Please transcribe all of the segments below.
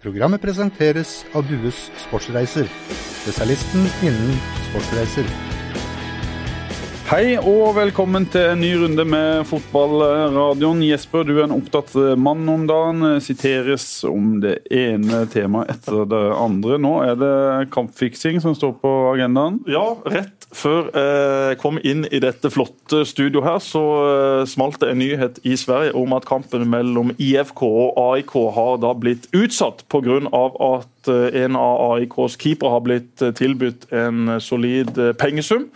Programmet presenteres av Dues Sportsreiser, spesialisten innen sportsreiser. Hei og velkommen til en ny runde med fotballradioen. Jesper, du er en opptatt mann om dagen. Siteres om det ene temaet etter det andre. Nå er det kampfiksing som står på agendaen. Ja, rett før jeg kom inn i dette flotte studioet her, så eh, smalt det en nyhet i Sverige om at kampen mellom IFK og AIK har da blitt utsatt pga. at eh, en av AIKs keepere har blitt eh, tilbudt en solid pengesum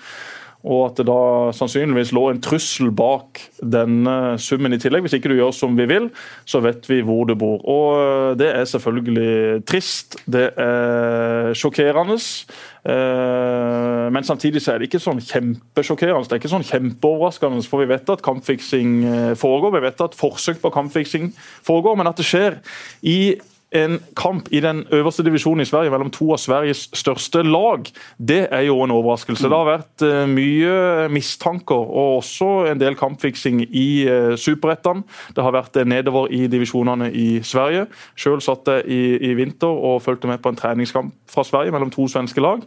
og at det da sannsynligvis lå en trussel bak denne summen i tillegg. Hvis ikke du gjør som vi vil, så vet vi hvor du bor. Og eh, Det er selvfølgelig trist, det er sjokkerende. Eh, men samtidig så er det ikke sånn kjempesjokkerende. Det er ikke sånn kjempeoverraskende, for vi vet at kampfiksing eh, foregår. Vi vet at forsøk på kampfiksing foregår, men at det skjer i en kamp i den øverste divisjonen i Sverige mellom to av Sveriges største lag, det er jo en overraskelse. Det har vært uh, mye mistanker og også en del kampfiksing i superrettene. superettene. Det har vært uh, nedover i divisjonene i Sverige. Sjøl satt jeg i, i vinter og fulgte med på en treningskamp fra Sverige mellom to svenske lag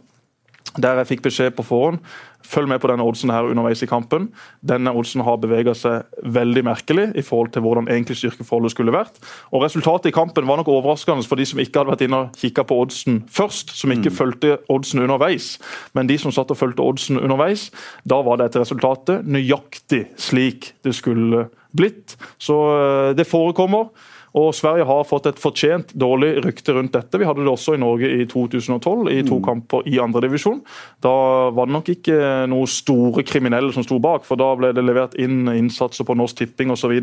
der jeg fikk beskjed på forhånd følg med på denne oddsen her underveis i kampen. Denne oddsen har bevega seg veldig merkelig i forhold til hvordan egentlig styrkeforholdet skulle vært. Og Resultatet i kampen var nok overraskende for de som ikke hadde vært inne og kikka på oddsen først, som ikke mm. fulgte oddsen underveis. Men de som satt og fulgte oddsen underveis, da var dette resultatet nøyaktig slik det skulle blitt. Så eh, det forekommer. Og Sverige har fått et fortjent dårlig rykte rundt dette. Vi hadde det også i Norge i 2012, i to mm. kamper i andredivisjon. Da var det nok ikke noen store kriminelle som sto bak, for da ble det levert inn innsatser på Norsk Tipping osv.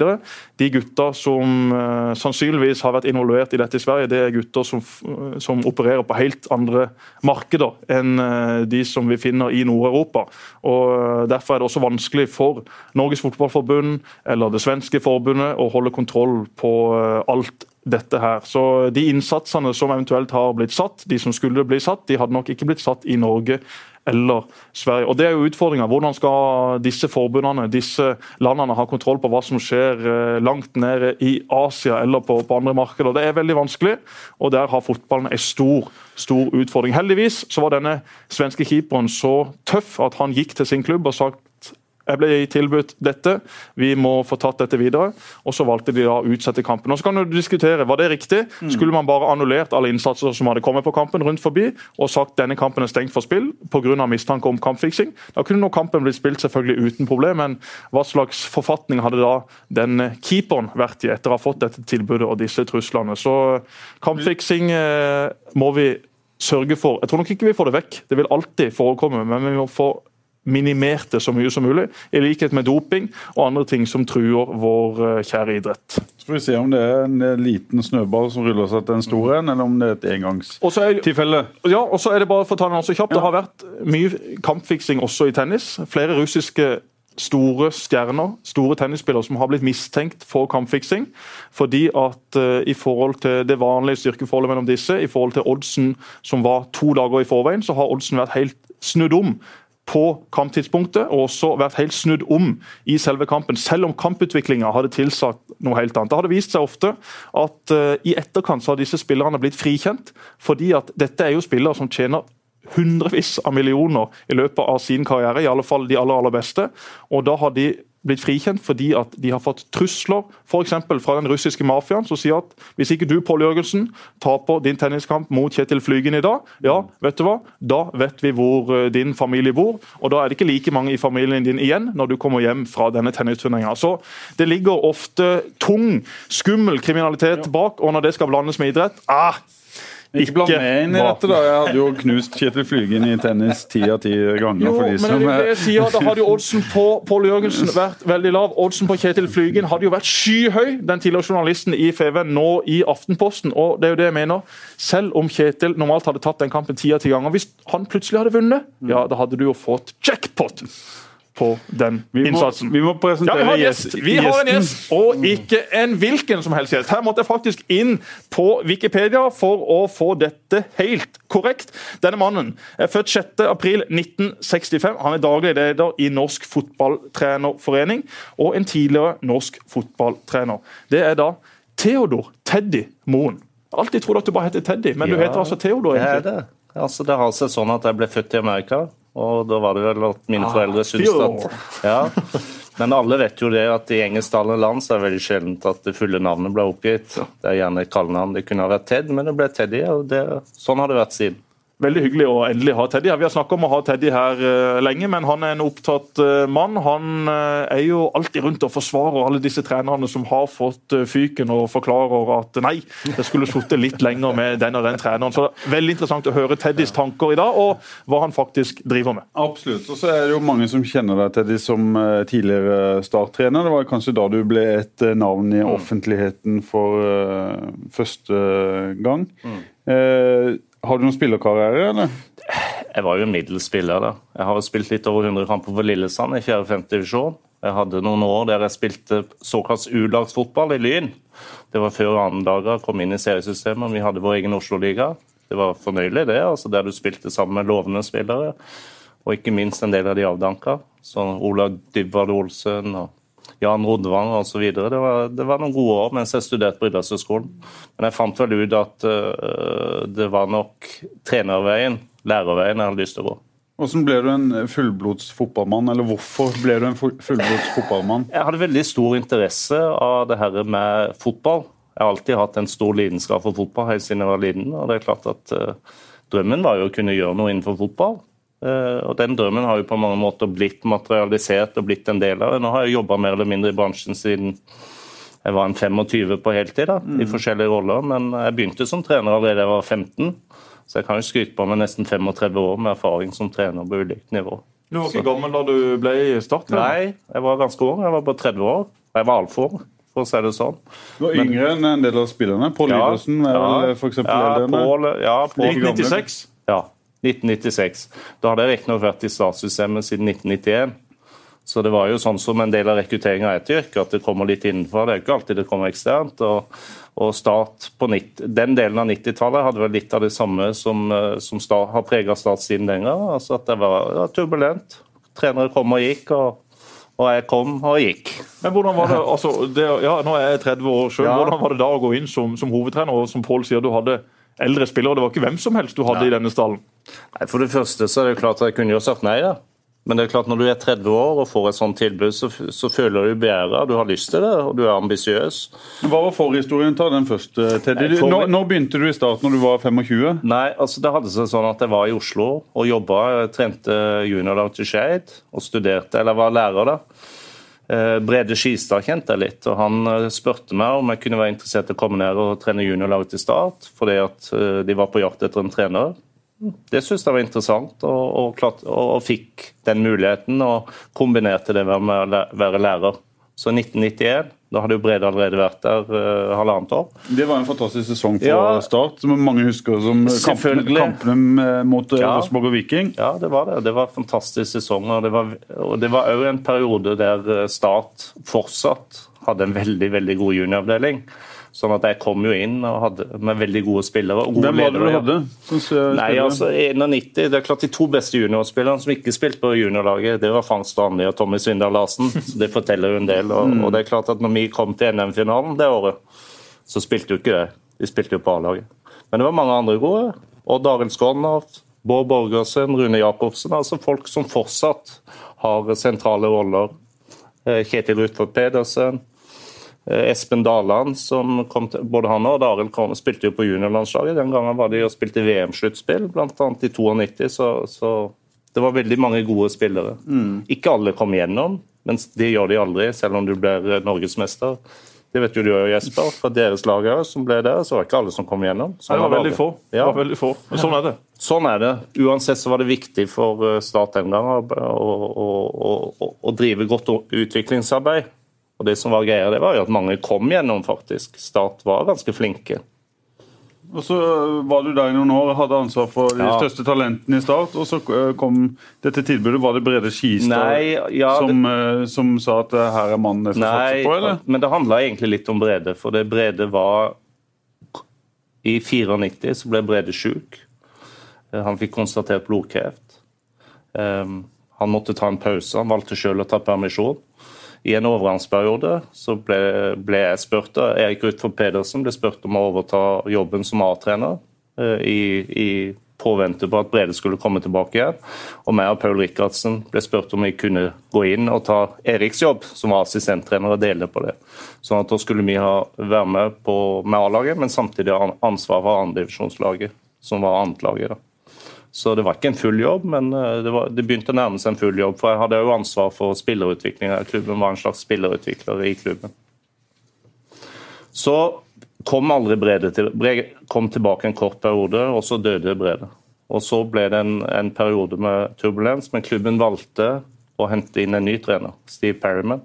De gutta som uh, sannsynligvis har vært involvert i dette i Sverige, det er gutter som, som opererer på helt andre markeder enn uh, de som vi finner i Nord-Europa. Og uh, Derfor er det også vanskelig for Norges Fotballforbund eller det svenske forbundet å holde kontroll på alt dette her. Så De innsatsene som eventuelt har blitt satt, de som skulle bli satt, de hadde nok ikke blitt satt i Norge eller Sverige. Og Det er jo utfordringa. Hvordan skal disse forbundene, disse landene ha kontroll på hva som skjer eh, langt nede i Asia eller på, på andre markeder? Det er veldig vanskelig, og der har fotballen en stor stor utfordring. Heldigvis så var denne svenske keeperen så tøff at han gikk til sin klubb og sagt jeg ble tilbudt dette, vi må få tatt dette videre. Og så valgte de da å utsette kampen. Og så kan du diskutere, Var det riktig? Mm. Skulle man bare annullert alle innsatser som hadde kommet på kampen rundt forbi, og sagt denne kampen er stengt for spill pga. mistanke om kampfiksing? Da kunne nå kampen blitt spilt selvfølgelig uten problem, men hva slags forfatning hadde da den keeperen vært i etter å ha fått dette tilbudet og disse truslene? Så kampfiksing eh, må vi sørge for. Jeg tror nok ikke vi får det vekk, det vil alltid forekomme, men vi må få minimert det så mye som mulig, i likhet med doping og andre ting som truer vår eh, kjære idrett. Så får vi se om det er en eh, liten snøball som ruller seg til en stor en, eller om det er et engangstilfelle. Ja, og så er det bare for å ta den også kjapt. Ja. Det har vært mye kampfiksing også i tennis. Flere russiske store stjerner, store tennisspillere som har blitt mistenkt for kampfiksing. Fordi at uh, i forhold til det vanlige styrkeforholdet mellom disse, i forhold til oddsen som var to dager i forveien, så har oddsen vært helt snudd om på kamptidspunktet, og også vært helt snudd om i selve kampen. Selv om kamputviklinga hadde tilsagt noe helt annet. Det hadde vist seg ofte at uh, i etterkant så har disse spillerne blitt frikjent, fordi at dette er jo spillere som tjener hundrevis av millioner i løpet av sin karriere, i alle fall de aller, aller beste. Og da har de blitt frikjent fordi at de har fått trusler f.eks. fra den russiske mafiaen som sier at hvis ikke du Pål Jørgensen taper din tenniskamp mot Kjetil Flygen i dag, ja, vet du hva, da vet vi hvor eh, din familie bor. Og da er det ikke like mange i familien din igjen når du kommer hjem fra denne tennisturneringa. Så det ligger ofte tung, skummel kriminalitet bak, og når det skal blandes med idrett ah, ikke bland meg inn i dette, da. Jeg hadde jo knust Kjetil Flygen i tennis ti av ti ganger. Jo, for de som... men jeg sier, Da hadde jo oddsen på Pål Jørgensen vært veldig lav. Oddsen på Kjetil Flygen hadde jo vært skyhøy, den tidligere journalisten i FVN, nå i Aftenposten. Og det er jo det jeg mener. Selv om Kjetil normalt hadde tatt den kampen ti av ti ganger, hvis han plutselig hadde vunnet, ja, da hadde du jo fått jackpot på den vi må, innsatsen. Vi må presentere ja, vi gjest. Vi har en gjest, og ikke en hvilken som helst gjest. Her måtte jeg faktisk inn på Wikipedia for å få dette helt korrekt. Denne mannen er født 6.4.1965. Han er daglig leder i Norsk Fotballtrenerforening og en tidligere norsk fotballtrener. Det er da Theodor Teddy Moen. Alltid trodd at du bare heter Teddy, men du heter altså Theodor. egentlig. Det er det. Altså, det har seg sånn at jeg ble født i Amerika, og da var det vel at mine foreldre syntes at ja. Men alle vet jo det at i engelsktalende land så er det veldig sjeldent at det fulle navnet blir oppgitt. Det er gjerne kallenavn. Det kunne ha vært Ted, men det ble Teddy, og det, sånn har det vært siden. Veldig hyggelig å endelig ha Teddy her. Vi har snakka om å ha Teddy her eh, lenge, men han er en opptatt eh, mann. Han eh, er jo alltid rundt og forsvarer alle disse trenerne som har fått fyken, og forklarer at nei, det skulle sittet litt lenger med den og den treneren. Så Veldig interessant å høre Teddys tanker i dag, og hva han faktisk driver med. Absolutt. Og så er det jo mange som kjenner deg Teddy som tidligere starttrener. Det var kanskje da du ble et navn i offentligheten for første gang. Eh, har du noen spillerkarriere, eller? Jeg var jo en middels spiller. da. Jeg har spilt litt over 100 kamper for Lillesand i 4.-5. divisjon. Jeg hadde noen år der jeg spilte såkalt U-lagsfotball i Lyn. Det var før annendager kom inn i seriesystemet. Vi hadde vår egen Oslo-liga. Det var fornøyelig, det. altså Der du spilte sammen med lovende spillere. Og ikke minst en del av de avdanka. Som Ola Dybwad Olsen og Jan Rodvang osv. Det, var- det var noen gode år mens jeg studerte på idrettshøyskolen. Men jeg fant vel ut at uh, det var nok trenerveien, lærerveien, jeg hadde lyst til å gå. Hvordan ble du en fullblods fotballmann, eller hvorfor ble du en fullblods fotballmann? Jeg hadde veldig stor interesse av det her med fotball. Jeg har alltid hatt en stor lidenskap for fotball helt siden jeg var liten. og det er klart at uh, Drømmen var jo å kunne gjøre noe innenfor fotball. Eh, og Den drømmen har jo på mange måter blitt materialisert og blitt en del av det. Nå har jeg jobba mer eller mindre i bransjen siden jeg var en 25 på heltid, da, i forskjellige roller. Men jeg begynte som trener allerede da jeg var 15, så jeg kan jo skryte på meg nesten 35 år med erfaring som trener på ulikt nivå. Du var ikke gammel da du ble starttrener? Nei, jeg var ganske ung. Jeg var bare 30 år. Og jeg var altfor, for å si det sånn. Du var yngre enn en del av spillerne. Pål Ja, Iversen er vel eksempel Ja, eldre enn deg. Pål, ja, Pål, 1996. ja, 1996. Da hadde jeg riktignok vært i statssystemet siden 1991. Så det var jo sånn som en del av rekrutteringa er til yrket, at det kommer litt innenfra. Det er ikke alltid det kommer eksternt. og, og start på 90, Den delen av 90-tallet hadde vel litt av det samme som, eh, som start, har prega statssiden den gang. Altså at det var ja, turbulent. Trenere kom og gikk, og, og jeg kom og gikk. Men hvordan var det, altså, det, ja, Nå er jeg 30 år sjøl. Ja. Hvordan var det da å gå inn som, som hovedtrener? og Som Pål sier, du hadde eldre spillere. Det var ikke hvem som helst du hadde i denne stallen. Nei, For det første så er det jo klart at jeg kunne jo sagt nei, da. Men det er klart når du er 30 år og får et sånt tilbud, så, så føler du begjæret. Du har lyst til det, og du er ambisiøs. Hva var forhistorien? Ta den først, eh, Teddy. Nei, for- Når, når begynte du i start, når du var 25? Nei, altså det hadde seg sånn at jeg var i Oslo og jobba. Jeg trente juniorlag til Skeid og studerte, eller var lærer da. Eh, Brede Skistad kjente jeg litt, og han eh, spurte meg om jeg kunne være interessert i å komme ned og trene juniorlag til Start, fordi at eh, de var på jakt etter en trener. Det syntes jeg var interessant, og, og, klart, og, fikk den muligheten og kombinerte det med å være lærer. Så 1991, da hadde jo Brede allerede vært der uh, halvannet år. Det var en fantastisk sesong for Ja. Start, som mange husker som kampene, kampene mot eh, Ja. Rosenborg og Viking. Ja, det var det. Det var en fantastisk sesong. Og det var, og det var òg en periode der eh, Start fortsatt hadde en veldig veldig god junioravdeling. Sånn at jeg kom jo inn og hadde, med veldig gode spillere. og gode Hvem var det du hadde? Nei, altså 91, det er klart De to beste juniorspillerne som ikke spilte på juniorlaget, det var Frank Strandli og Tommy Svindal Larsen. Så Det forteller jo en del. Og, Mm. og det er klart at når vi kom til NM-finalen det året, så spilte jo ikke det. De spilte jo på A-laget. Men det var mange andre gode. Odd Arild Skånhoff, Bård Borgersen, Rune Jacobsen. Altså folk som fortsatt har sentrale roller. Eh, Kjetil Rutford Pedersen. Eh, Espen Daland, som kom til, både han og Arild kom- spilte jo på juniorlandslaget. Den gangen var de og spilte VM-sluttspill, bl.a. i 92. Så, så det var veldig mange gode spillere. Ikke alle kom gjennom, men det gjør de aldri, selv om du blir eh, norgesmester. Det vet jo du og Jesper, fra deres lag som ble der, så var det ikke alle som kom gjennom. Sånn det var veldig få. Ja. var veldig få. Men sånn er det. Sånn er det. Uansett så var det viktig for eh, Start den gang å, å, å, å, å drive godt utviklingsarbeid. Og det som var greia, det var jo at mange kom gjennom, faktisk. Start var ganske flinke. Og så eh, var du der i noen år, hadde ansvar for de Ja. største talentene i Start. Og så eh, kom dette tilbudet. Var det Brede Skistad ja, som, det... som sa at eh, her er mannen jeg skal Nei, satse på, eller? men det handla egentlig litt om Brede. For det Brede var I 94 så ble Brede sjuk. Eh, Han fikk konstatert blodkreft. Um, han måtte ta en pause. Han valgte sjøl å ta permisjon. I en overgangsperiode så ble, ble jeg spurt Erik Rutfor Pedersen ble spurt om å overta jobben som A-trener eh, i, i påvente på at Brede skulle komme tilbake igjen. Og meg og Paul Rikardsen ble spurt om vi kunne gå inn og ta Eriks jobb, som var assistenttrener, og dele på det. Sånn at da skulle vi ha, være med på, med A-laget, men samtidig ha ansvar for andredivisjonslaget, som var annetlaget. da. Så det var ikke en full jobb, men eh, det, var, det, begynte å nærme seg en full jobb. For jeg hadde jo ansvar for spillerutviklinga klubben, var en slags spillerutvikler i klubben. Så kom aldri Brede til Brede kom tilbake en kort periode, og så døde Brede. Og så ble det en, en periode med turbulens, men klubben valgte å hente inn en ny trener, Steve Perryman.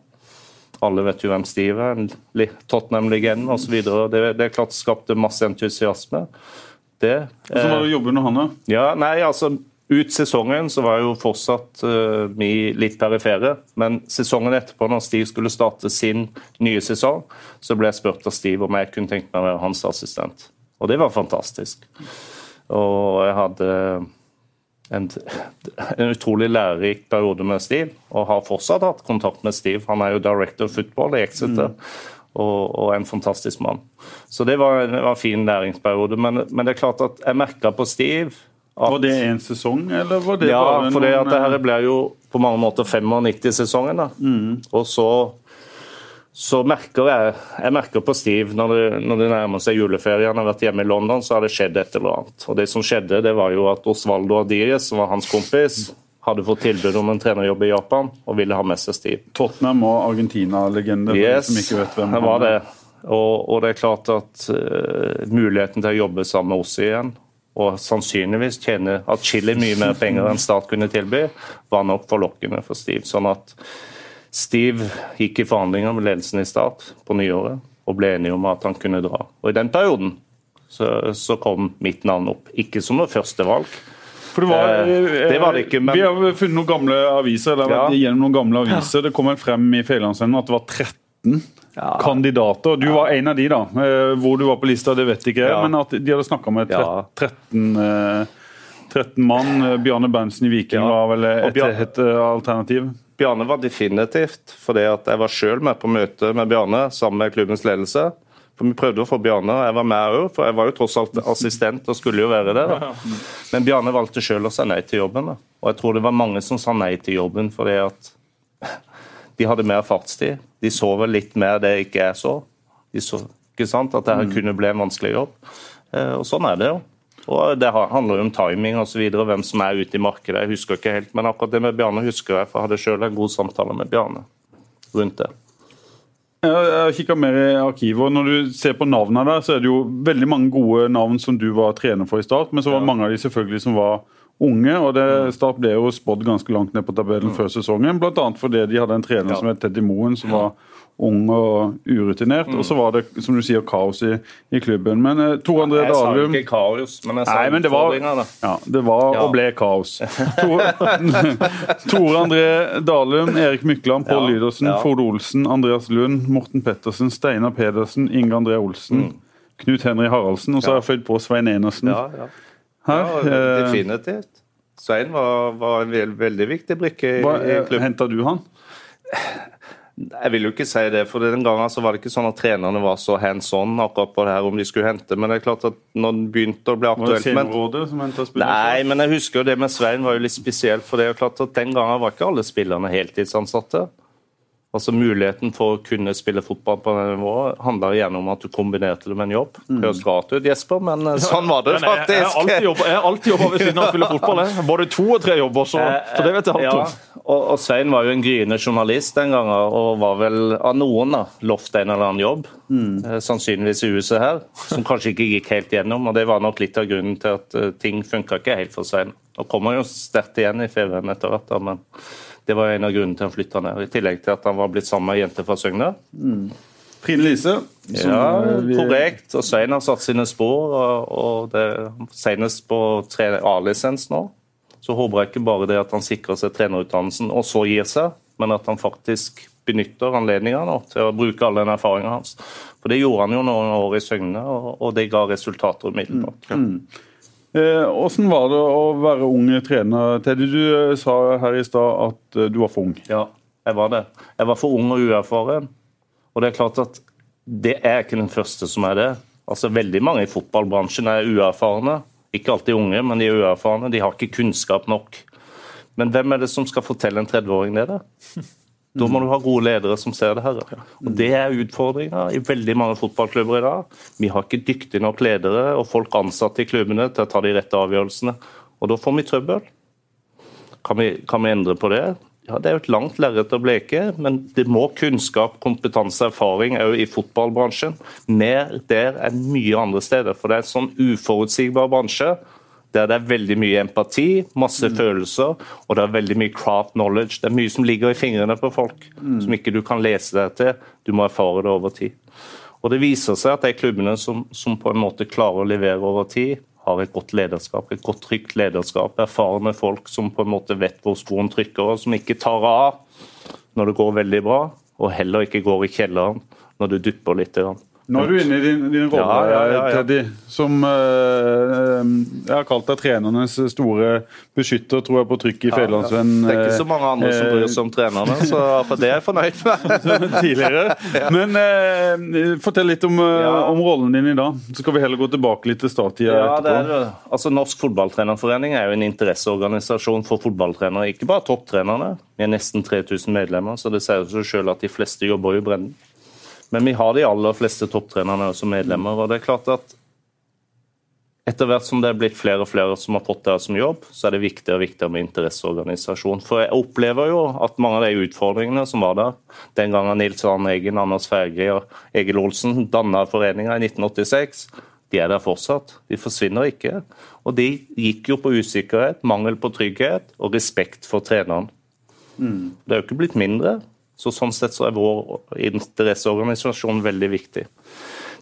Alle vet jo hvem Steve er, Tottenham-legenden osv. Det, det klart skapte masse entusiasme det. Hvordan var det å jobbe under han, da? Ja, nei, altså ut sesongen så var jo fortsatt uh, litt perifere. Men sesongen etterpå, når Steve skulle starte sin nye sesong, så ble jeg spurt av Steve om jeg kunne tenkt meg å være hans assistent. Og det var fantastisk. Og jeg hadde en, en utrolig lærerik periode med Steve, og har fortsatt hatt kontakt med Steve. Han er jo director of football i Exeter. Mm og, og, en fantastisk mann. Så det var, det var en fin læringsperiode. Men, men, det er klart at jeg merka på Steve at, Var det en sesong, eller var det ja, bare noen Ja, for det her ble jo på mange måter 95-sesongen. da. Mm. Og så, så merker jeg jeg merker på Steve når det, når det nærmer seg juleferie. Han har vært hjemme i London, så har det skjedd et eller annet. Og det som skjedde, det var jo at Osvaldo Adiez, som var hans kompis, hadde fått tilbud om en trenerjobb i Japan og ville ha med seg Steve. Tottenham og Argentina-legende. Yes, som ikke vet hvem det var det. Og, og, det er klart at uh, muligheten til å jobbe sammen med oss igjen, og sannsynligvis tjene atskillig mye mer penger enn Start kunne tilby, var nok forlokkende for Steve. Sånn at Steve gikk i forhandlinger med ledelsen i Start på nyåret og ble enige om at han kunne dra. Og I den perioden så, så kom mitt navn opp. Ikke som noe førstevalg, for det var, eh, det var det ikke, men... Vi har funnet noen gamle aviser, eller ja. gjennom noen gamle aviser. Det kom frem i Feilandsenden at det var 13 ja. kandidater. Du var en av de, da. Eh, hvor du var på lista, det vet ikke jeg, ja. men at de hadde snakka med 13, 13 eh, mann. Bjarne Berntsen i Viking var vel et, Bjarne, et alternativ? Bjarne var definitivt, fordi at jeg var sjøl med på møte med Bjarne sammen med klubbens ledelse. For Vi prøvde å få Bjarne, og jeg var med òg, for jeg var jo tross alt assistent og skulle jo være det. da. Men Bjarne valgte sjøl å si nei til jobben. da. Og jeg tror det var mange som sa nei til jobben fordi at de hadde mer fartstid. De så vel litt mer det ikke jeg så. De så ikke sant, at dette mm. kunne bli en vanskelig jobb. Eh, og sånn er det jo. Og Det handler jo om timing og så videre, hvem som er ute i markedet. Jeg husker ikke helt, men akkurat det med Bjarne husker jeg, for jeg hadde sjøl en god samtale med Bjarne rundt det. Jeg har kikka mer i arkivet, og Når du ser på navnene der, så er det jo veldig mange gode navn som du var trener for i start, men så var ja. mange av de selvfølgelig som var unge. og det, mm. Start ble jo spådd ganske langt ned på tabellen mm. før sesongen, bl.a. fordi de hadde en trener ja. som het Teddy Moen, som var ung og urutinert. Mm. Og så var det som du sier, kaos i, i klubben. Men eh, Tor André Dalum Jeg sa ikke kaos, men jeg sa Nei, men det var, ja, det var ja. og ble kaos. Tor, Tor André Dalum, Erik Mykland, Pål ja. Lydersen, ja. Ford Olsen, Andreas Lund, Morten Pettersen, Steinar Pedersen, Inge André Olsen, mm. Knut Henry Haraldsen, og så har jeg føyd på Svein Enersen. Ja, ja. Ja, eh, definitivt. Svein var, var en veldig viktig brikke i, i klubben. Henta du han? Jeg vil jo ikke si det, for den gangen så var det ikke sånn at trenerne var så hands on akkurat på det her om de skulle hente, men det er klart at når det begynte å bli aktuelt Var det som hentet Nei, men jeg husker jo det med Svein var jo litt spesielt, for det er klart at den gangen var ikke alle spillerne heltidsansatte. Altså Muligheten for å kunne spille fotball på det nivået handler gjerne om at du kombinerte det med en jobb. Mm. Høres rart ut, Jesper, men eh, sånn var det faktisk. Jeg, har alltid jobba ved siden av å spille fotball. Jeg. Både to og tre jobber, så, så det vet jeg alt ja, om. Og, og Svein var jo en gryende journalist den gangen, og var vel av noen da, lovt en eller annen jobb. Mm. Eh, sannsynligvis i huset her, som kanskje ikke gikk helt gjennom. og Det var nok litt av grunnen til at ting funka ikke helt for Svein. Og kommer jo sterkt igjen i FVN etter hvert, da, men det var en av grunnene til han flytta ned. I tillegg til at han var blitt sammen med ei jente fra Søgne. Mm. Trine Lise. Ja, vi... korrekt. Og Svein har satt sine spor. og det Senest på A-lisens nå. Så håper jeg ikke bare det at han sikrer seg trenerutdannelsen og så gir seg, men at han faktisk benytter anledninga til å bruke all den erfaringa hans. For det gjorde han jo noen år i Søgne, og det ga resultater umiddelbart. Mm. Hvordan eh, var det å være ung trener? Teddy, du eh, sa her i stad at eh, du var for ung. Ja. Jeg var det. Jeg var for ung og uerfaren. Og det er klart at det er ikke den første som er det. Altså Veldig mange i fotballbransjen er uerfarne. Ikke alltid unge, men de er uerfarne. De har ikke kunnskap nok. Men hvem er det som skal fortelle en 30-åring det? Da Da må du ha gode ledere som ser det her. Og Det er utfordringa i veldig mange fotballklubber i dag. Vi har ikke dyktige nok ledere og folk ansatte i klubbene til å ta de rette avgjørelsene. Og da får vi trøbbel. Kan vi, kan vi endre på det? Ja, Det er jo et langt lerret å bleke, men det må kunnskap, kompetanse og erfaring òg i fotballbransjen. Mer der enn mye andre steder. For det er en sånn uforutsigbar bransje der det er veldig mye empati, masse mm. følelser, og det er veldig mye craft knowledge. Det er mye som ligger i fingrene på folk, mm. som ikke du kan lese deg til. Du må erfare det over tid. Og Det viser seg at de klubbene som, som på en måte klarer å levere over tid, har et godt lederskap, et godt trygt lederskap. Erfarne folk som på en måte vet hvor skoen trykker, og som ikke tar av når det går veldig bra, og heller ikke går i kjelleren når du dupper litt. Nå er du inne i din, din rolle, ja, ja, ja, Teddy, som uh, jeg har kalt deg trenernes store beskytter, tror jeg, på trykk i Federlandsvenn. Det er ikke så mange andre som bryr seg om trenerne, så for det er jeg fornøyd med. Tidligere. Men uh, fortell litt om, uh, om, rollen din i dag, så skal vi heller gå tilbake litt til starttida ja, etterpå. Altså, Norsk Fotballtrenerforening er jo en interesseorganisasjon for fotballtrenere, ikke bare topptrenerne. Vi er nesten 3000 medlemmer, så det sier seg selv at de fleste jobber i bredden. Men vi har de aller fleste topptrenerne som medlemmer. og det er klart at etter hvert som det er blitt flere og flere som har fått det som jobb, så er det viktigere og viktigere med interesseorganisasjon. For jeg opplever jo at mange av de utfordringene som var der den gangen Nils Arne Eggen, Anders Ferge og Egil Olsen danna foreninga i 1986, de er der fortsatt. De forsvinner ikke. Og de gikk jo på usikkerhet, mangel på trygghet og respekt for treneren. Mm. Det er jo ikke blitt mindre. Så Sånn sett så er vår interesseorganisasjon veldig viktig.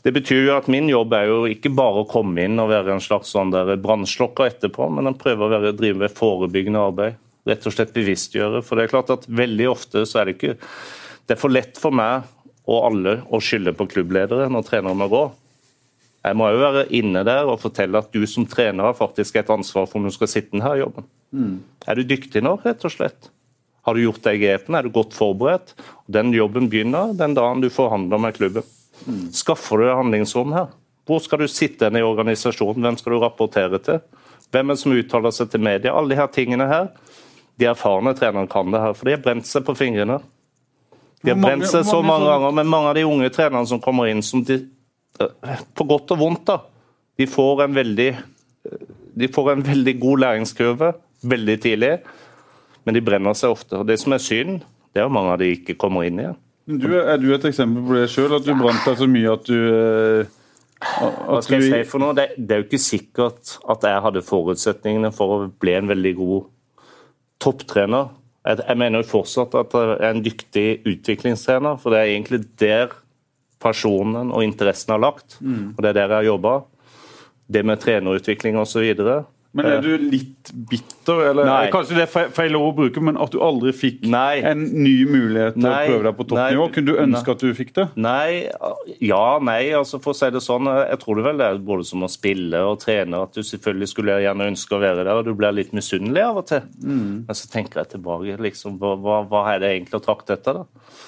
Det betyr jo at min jobb er jo ikke bare å komme inn og være en slags sånn brannslokker etterpå, men en prøver å være, drive med forebyggende arbeid. Rett og slett bevisstgjøre. For det er klart at veldig ofte så er det ikke Det er for lett for meg og alle å skylde på klubbledere når trenere må gå. Jeg må jo være inne der og fortelle at du som trener har faktisk et ansvar for om du skal sitte denne jobben. Mm. Er du dyktig nå, rett og slett? Har du gjort de grepene? Er du godt forberedt? Den jobben begynner den dagen du forhandler med klubben. Skaffer du handlingsrom her? Hvor skal du sitte i organisasjonen? Hvem skal du rapportere til? Hvem er det som uttaler seg til media? Alle de her tingene her. De erfarne trenerne kan det her, for de har brent seg på fingrene. De har brent seg så mange ganger, men mange av de unge trenerne som kommer inn, som de, eh, på godt og vondt, da, de får en veldig de får en veldig god læringskurve veldig tidlig. Men de brenner seg ofte. og Det som er synd, det er jo mange av de ikke kommer inn igjen. Du, er du et eksempel på det sjøl, at du brant deg så mye at du eh, at Hva skal jeg si for noe? Det, det, er jo ikke sikkert at jeg hadde forutsetningene for å bli en veldig god topptrener. Jeg, jeg mener jo fortsatt at jeg er en dyktig utviklingstrener, for det er egentlig der personen og interessen har lagt. Mm. Og det er der jeg har jobba. Det med trenerutvikling osv. Men er du litt bitter, eller nei. kanskje det er feil ord å bruke, men at du aldri fikk nei. en ny mulighet til nei. å prøve deg på toppnivå? Kunne du ønske at du fikk det? Nei, ja, nei, altså for å si det sånn. Jeg tror det vel det er både som å spille og trene, at du selvfølgelig skulle gjerne ønske å være der, og du blir litt misunnelig av og til. Mm. Men så tenker jeg tilbake, liksom, hva, hva er det egentlig å trakte etter, da?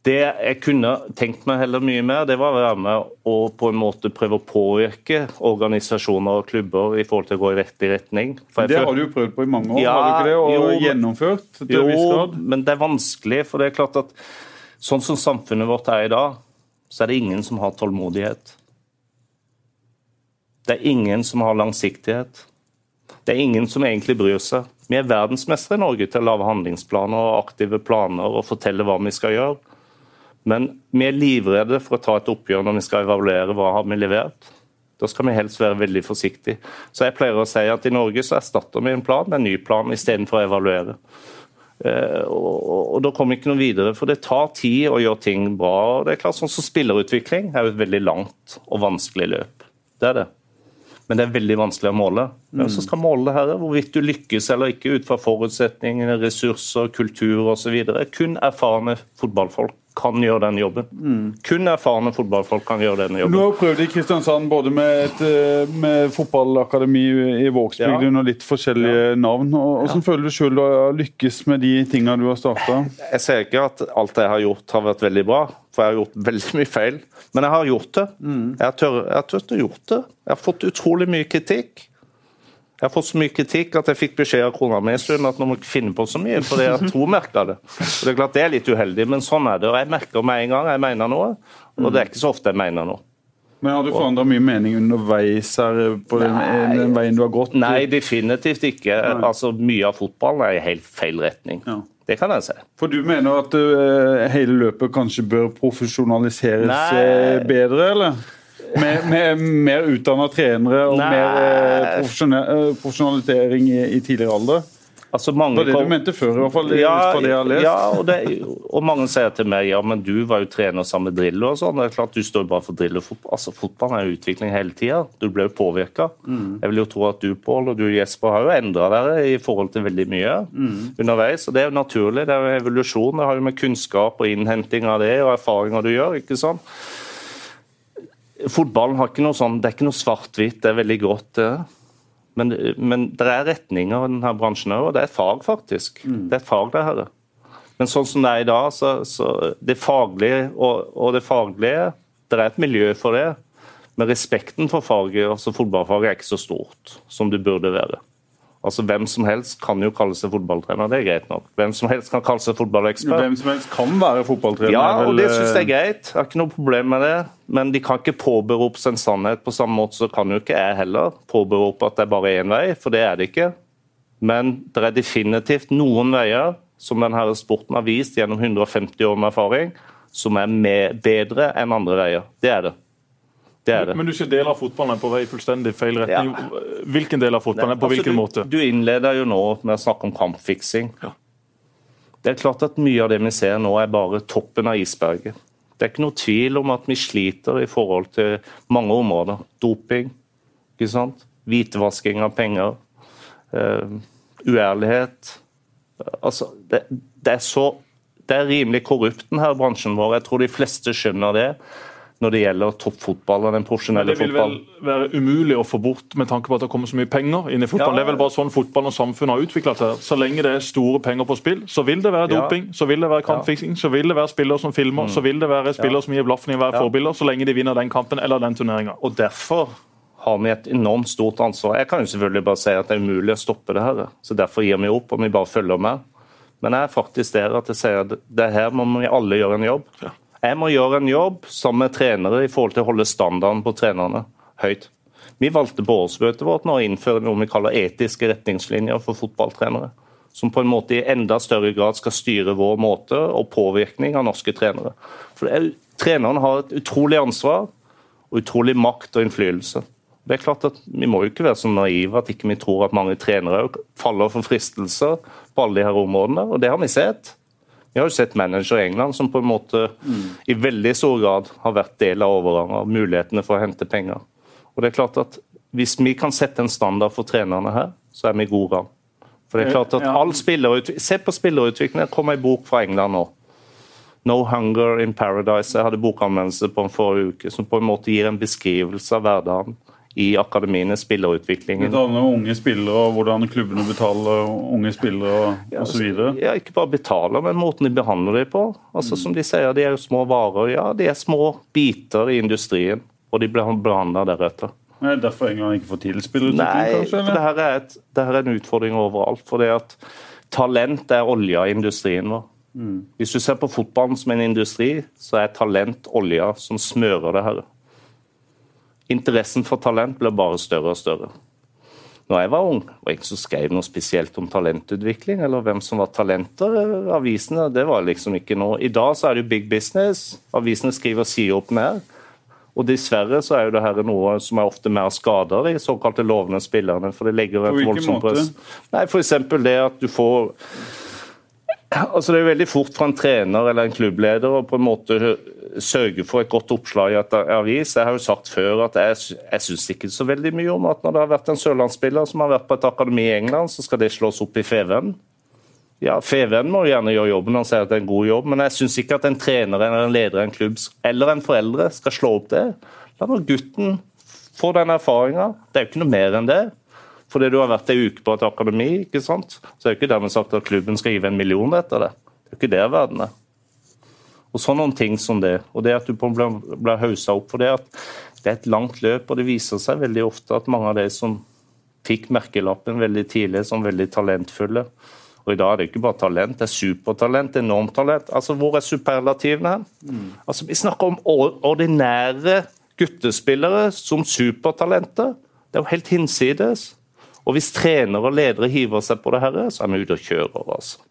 Det jeg kunne tenkt meg heller mye mer, det var å være med og på en måte prøve å påvirke organisasjoner og klubber i forhold til å gå i riktig retning. det har du jo prøvd på i mange år, ja, har du ikke det? Og jo, gjennomført jo, viss grad? men det er vanskelig. For det er klart at sånn som samfunnet vårt er i dag, så er det ingen som har tålmodighet. Det er ingen som har langsiktighet. Det er ingen som egentlig bryr seg. Vi er verdensmestere i Norge til å lage handlingsplaner og aktive planer og fortelle hva vi skal gjøre. Men vi er livredde for å ta et oppgjør når vi skal evaluere hva har vi levert. Da skal vi helst være veldig forsiktige. Så jeg pleier å si at i Norge så erstatter vi en plan med en ny plan istedenfor å evaluere. Uh, og, Da kommer vi ikke noe videre, for det tar tid å gjøre ting bra. det er klart sånn som Spillerutvikling er jo et veldig langt og vanskelig løp. Det er det. Men det er veldig vanskelig å måle. Hvem som skal måle det her? Hvorvidt du lykkes eller ikke ut fra forutsetninger, ressurser, kultur osv. Kun erfarne fotballfolk kan gjøre den jobben. Kun erfarne fotballfolk kan gjøre denne Du jobben. har prøvd i Kristiansand både med, et, eh, med fotballakademi i Vågsbygden og litt forskjellige navn. Hvordan Hvordan føler du sjøl du har lykkes med de tinga du har starta? Jeg ser ikke at alt jeg har gjort har vært veldig bra, for jeg har gjort veldig mye feil. Men jeg har gjort det. Jeg tør- jeg har turt å gjort det. Jeg har fått utrolig mye kritikk. Jeg har fått så mye kritikk at jeg fikk beskjed av kona mi en stund at nå må ikke finne på så mye, fordi at hun merka det. Og det er klart det er litt uheldig, men sånn er det. Og jeg merker med en gang jeg mener noe, og det er ikke så ofte jeg mener noe. Men Har du forandra mye mening underveis her på den, den veien du har gått? Nei, definitivt ikke. Altså, Mye av fotballen er i helt feil retning. Ja. Det kan jeg si. For du mener at uh, hele løpet kanskje bør profesjonaliseres Nei. eh, bedre, eller? Med, med mer utdanna trenere og Nei. mer eh, eh, profesjonalisering i, i tidligere alder? Altså, Det var det kom- du mente før, i hvert fall. Ja, det jeg har lest. ja og, det, og mange sier til meg ja, men du var jo trener sammen med Drillo og sånn. Det er klart Du står bare for Drillo. Fotball. Altså, fotballen er jo utvikling hele tida. Du ble jo påvirka. Mm. Jeg vil jo tro at du Pål og du Jesper har jo endra dere i forhold til veldig mye Mm. underveis. og Det er jo naturlig. Det er jo evolusjon. Det har jo med kunnskap og innhenting av det og erfaringer du gjør. ikke sant? Fotballen har ikke noe sånn, det er ikke noe svart-hvitt, det er veldig grått. Men, men det er retninger i denne bransjen òg, og det er et fag, faktisk. Det er et fag, det her. Men sånn som det er i dag, så, så det faglige og, og det faglige Det er et miljø for det. Men respekten for faget, altså fotballfaget, er ikke så stort som det burde være. Altså Hvem som helst kan jo kalle seg fotballtrener, det er greit nok. Hvem som helst kan kalle seg fotballekspert. Hvem som helst kan være fotballtrener. Ja, og det syns jeg er eh, greit. Jeg har ikke noe problem med det. Men de kan ikke påberope seg en sannhet. På samme måte så kan jo ikke jeg heller påberope at det er bare én vei, for det er det ikke. Men det er definitivt noen veier som denne sporten har vist gjennom 150 år med erfaring, som er med, bedre enn andre veier. Det er det. Det er det. Men du skal deler av fotballen på vei fullstendig feil retning. Hvilken del av fotballen på Altså, hvilken du, måte? Du innleder jo nå med å snakke om kampfiksing. Ja. Det er klart at Mye av det vi ser nå, er bare toppen av isberget. Det er ikke noe tvil om at vi sliter i forhold til mange områder. Doping, ikke sant? hvitevasking av penger, uh, uærlighet. Altså, det, det, er så, det er rimelig korrupt, denne bransjen vår. Jeg tror de fleste skjønner det når det gjelder toppfotball den den profesjonelle Det vil vel være umulig å få bort med tanke på at det kommer så mye penger inn i fotballen. Ja. Det er vel bare sånn fotballen og samfunnet har utvikla seg. Så lenge det er store penger på spill, så vil det være Ja. doping, så vil det være kampfiksing, så vil det være spillere som filmer, så vil det være spillere som gir blaffen i å være Ja. forbilder, så lenge de vinner den kampen eller den turneringa. Og derfor har vi et enormt stort ansvar. Jeg kan jo selvfølgelig bare si at det er umulig å stoppe det her. Så derfor gir vi opp, og vi bare følger med. Men jeg er faktisk der at jeg sier at det her må vi alle gjøre en jobb. Jeg må gjøre en jobb sammen med trenere i forhold til å holde standarden på trenerne høyt. Vi valgte på årsmøtet vårt nå å innføre noe vi kaller etiske retningslinjer for fotballtrenere. Som på en måte i enda større grad skal styre vår måte og påvirkning av norske trenere. For er, Trenerne har et utrolig ansvar og utrolig makt og innflytelse. Det er klart at Vi må jo ikke være så naive at ikke vi tror at mange trenere faller for fristelser på alle de her områdene, og det har vi sett. Vi har jo sett manager i England som på en måte i veldig stor grad har vært del av overgangen av mulighetene for å hente penger. Og det er klart at Hvis vi kan sette en standard for trenerne her, så er vi god gang. For det er klart at all Se på spillerutviklingen. Det kom en bok fra England nå. No Hunger in Paradise. Jeg hadde bokanmeldelse på den forrige uke, som på en måte gir en beskrivelse av hverdagen i akademiene, spillerutviklingen. Det handler om unge spillere og hvordan klubbene betaler unge spillere osv. Ja, ikke bare betaler, men måten de behandler dem på. Altså, Som de sier, de er jo små varer. Ja, de er små biter i industrien, og de blir behandla deretter. Det er derfor England ikke får til spillerutvikling, Nei, kanskje? for det her, er det er en utfordring overalt. for det at Talent er olja i industrien vår. Hvis du ser på fotballen som en industri, så er talent olja som smører det her. Interessen for talent blir bare større og større. Når jeg var ung, var ingen som skrev noe spesielt om talentutvikling, eller hvem som var talenter. Avisene, det var liksom ikke noe. I dag så er det jo big business. Avisene skriver sider opp ned. Og dessverre så er jo det her noe som er ofte mer skader de såkalte lovende spillerne. For det legger På et voldsomt press. Nei, F.eks. det at du får Altså Det er jo veldig fort for en trener eller en klubbleder å på en måte sørge for et godt oppslag i et avis. Jeg har jo sagt før at jeg, jeg syns ikke så veldig mye om at når det har vært en sørlandsspiller som har vært på et akademi i England, så skal det slås opp i Feven. Ja, Feven må gjerne gjøre jobben og si at det er en god jobb, men jeg syns ikke at en trener eller en leder i en klubb eller en foreldre skal slå opp det. La nå gutten få den erfaringa. Det er jo ikke noe mer enn det. Fordi du har vært ei uke på et akademi, ikke sant? så er det ikke dermed sagt at klubben skal give en million etter det. Det er ikke det verden er. Og sånne ting som det. Og det at du blir, blir haussa opp for det at det er et langt løp, og det viser seg veldig ofte at mange av de som fikk merkelappen veldig tidlig som veldig talentfulle, og i dag er det ikke bare talent, det er supertalent, enormt talent. Altså, Hvor er superlativene her? Mm. Altså, Vi snakker om ordinære guttespillere som supertalenter. Det er jo helt hinsides. Og hvis trenere og ledere hiver seg på det her, så er vi ute og kjører. altså.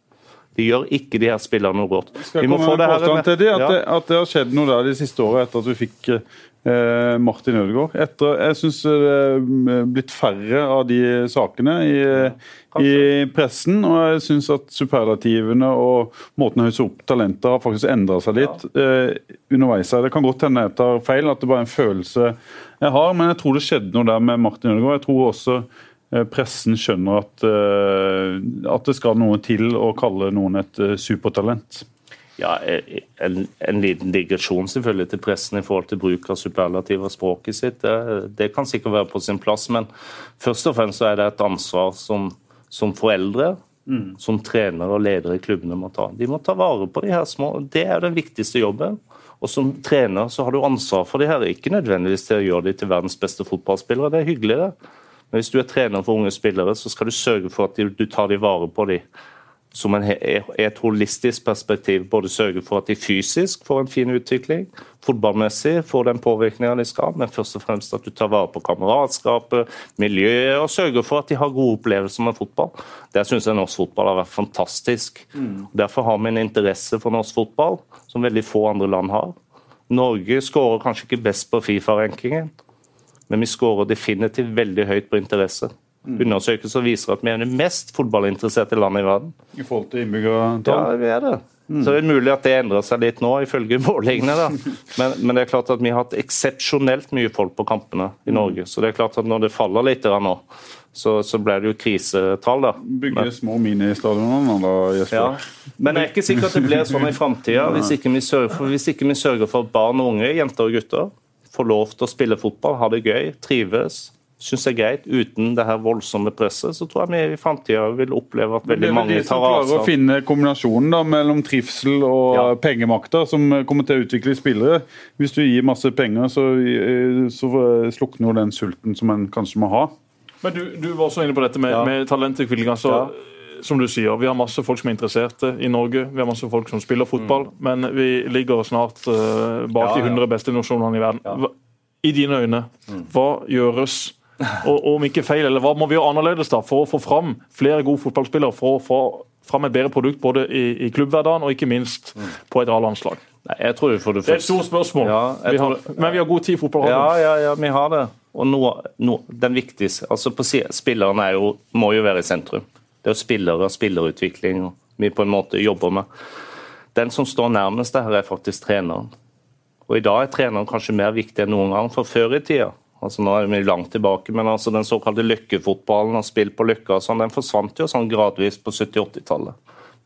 De gjør ikke de her spillerne noe godt. Skal vi må få det her med, til de, at, ja. det, at det har skjedd noe der de siste årene etter at du fikk eh, Martin Ødegaard. Etter, jeg syns det er blitt færre av de sakene i, i pressen. Og jeg syns at superlativene og måten å hausse opp talenter har faktisk endra seg litt ja. eh, underveis. Det kan godt hende jeg tar feil, at det bare er en følelse jeg har, men jeg tror det skjedde noe der med Martin Ødegaard. Jeg tror også eh, pressen skjønner at, eh, at det skal noe til å kalle noen et eh, supertalent. Ja, en, en, liten digresjon selvfølgelig til pressen i forhold til bruk av superlativer språket sitt. Det, det, kan sikkert være på sin plass, men først og fremst så er det et ansvar som, som foreldre, mm. som trenere og ledere i klubbene må ta. De må ta vare på de her små. Det er den viktigste jobben. Og Som trener så har du ansvar for de her, ikke nødvendigvis til å gjøre de til verdens beste fotballspillere. Det er hyggelig, det. Men hvis du er trener for unge spillere, så skal du sørge for at du tar de vare på dem. som en, et holistisk perspektiv både sørge for at de fysisk får en fin utvikling, fotballmessig får den påvirkninga de skal, men først og fremst at du tar vare på kameratskapet, miljøet, og sørger for at de har gode opplevelser med fotball. Det syns jeg norsk fotball har vært fantastisk. Mm. Derfor har vi en interesse for norsk fotball som veldig få andre land har. Norge skårer kanskje ikke best på Fifa-rankingen, men vi skårer definitivt veldig høyt på interesse. Mm. Undersøkelser viser at vi er det mest fotballinteresserte landet i verden. I forhold til innbyggertall? Ja, vi er det. Mm. Så det er mulig at det endrer seg litt nå, ifølge målingene. Men, men, det er klart at vi har hatt eksepsjonelt mye folk på kampene i mm. Norge. Så det er klart at når det faller litt nå, så, så ble det jo krisetall. da. Bygge små ministadioner da, Jesper? Ja. Men det er ikke sikkert at det blir sånn i framtida, hvis, hvis, ikke vi sørger for at barn og unge, jenter og gutter, får lov til å spille fotball, ha det gøy, trives syns er greit. Uten det her voldsomme presset, så tror jeg vi i framtida vil oppleve at veldig mange tar avstand. Det er vel de som klarer å finne kombinasjonen da, mellom trivsel og ja. pengemakta, som kommer til å utvikle spillere. Hvis du gir masse penger, så, så slukner jo den sulten som en kanskje må ha. Men du, du var også inne på dette med, ja. med talentutvikling. altså ja som du sier, Vi har masse folk som er interesserte i Norge. Vi har masse folk som spiller fotball. Mm. Men vi ligger snart uh, bak ja, de 100 beste nasjonene i verden. Hva, I dine øyne, mm. hva gjøres og, om ikke feil, eller hva må vi gjøre annerledes da for å få fram flere gode fotballspillere? For å få fram et bedre produkt både i, i klubbhverdagen og ikke minst mm. på et A-landslag? Det, det er et stort spørsmål, ja, vi har, men vi har god tid i fotball. Ja, ja, ja, vi har det. Og noe, noe, den viktigste altså på Spillerne jo, må jo være i sentrum. Det er spillere og spillerutvikling vi på en måte jobber med. Den som står nærmest det her, er faktisk treneren. Og I dag er treneren kanskje mer viktig enn noen gang. For før i tida Altså Nå er vi langt tilbake, men altså den såkalte løkkefotballen og spill på løkka sånn, den forsvant jo sånn gradvis på 70-80-tallet.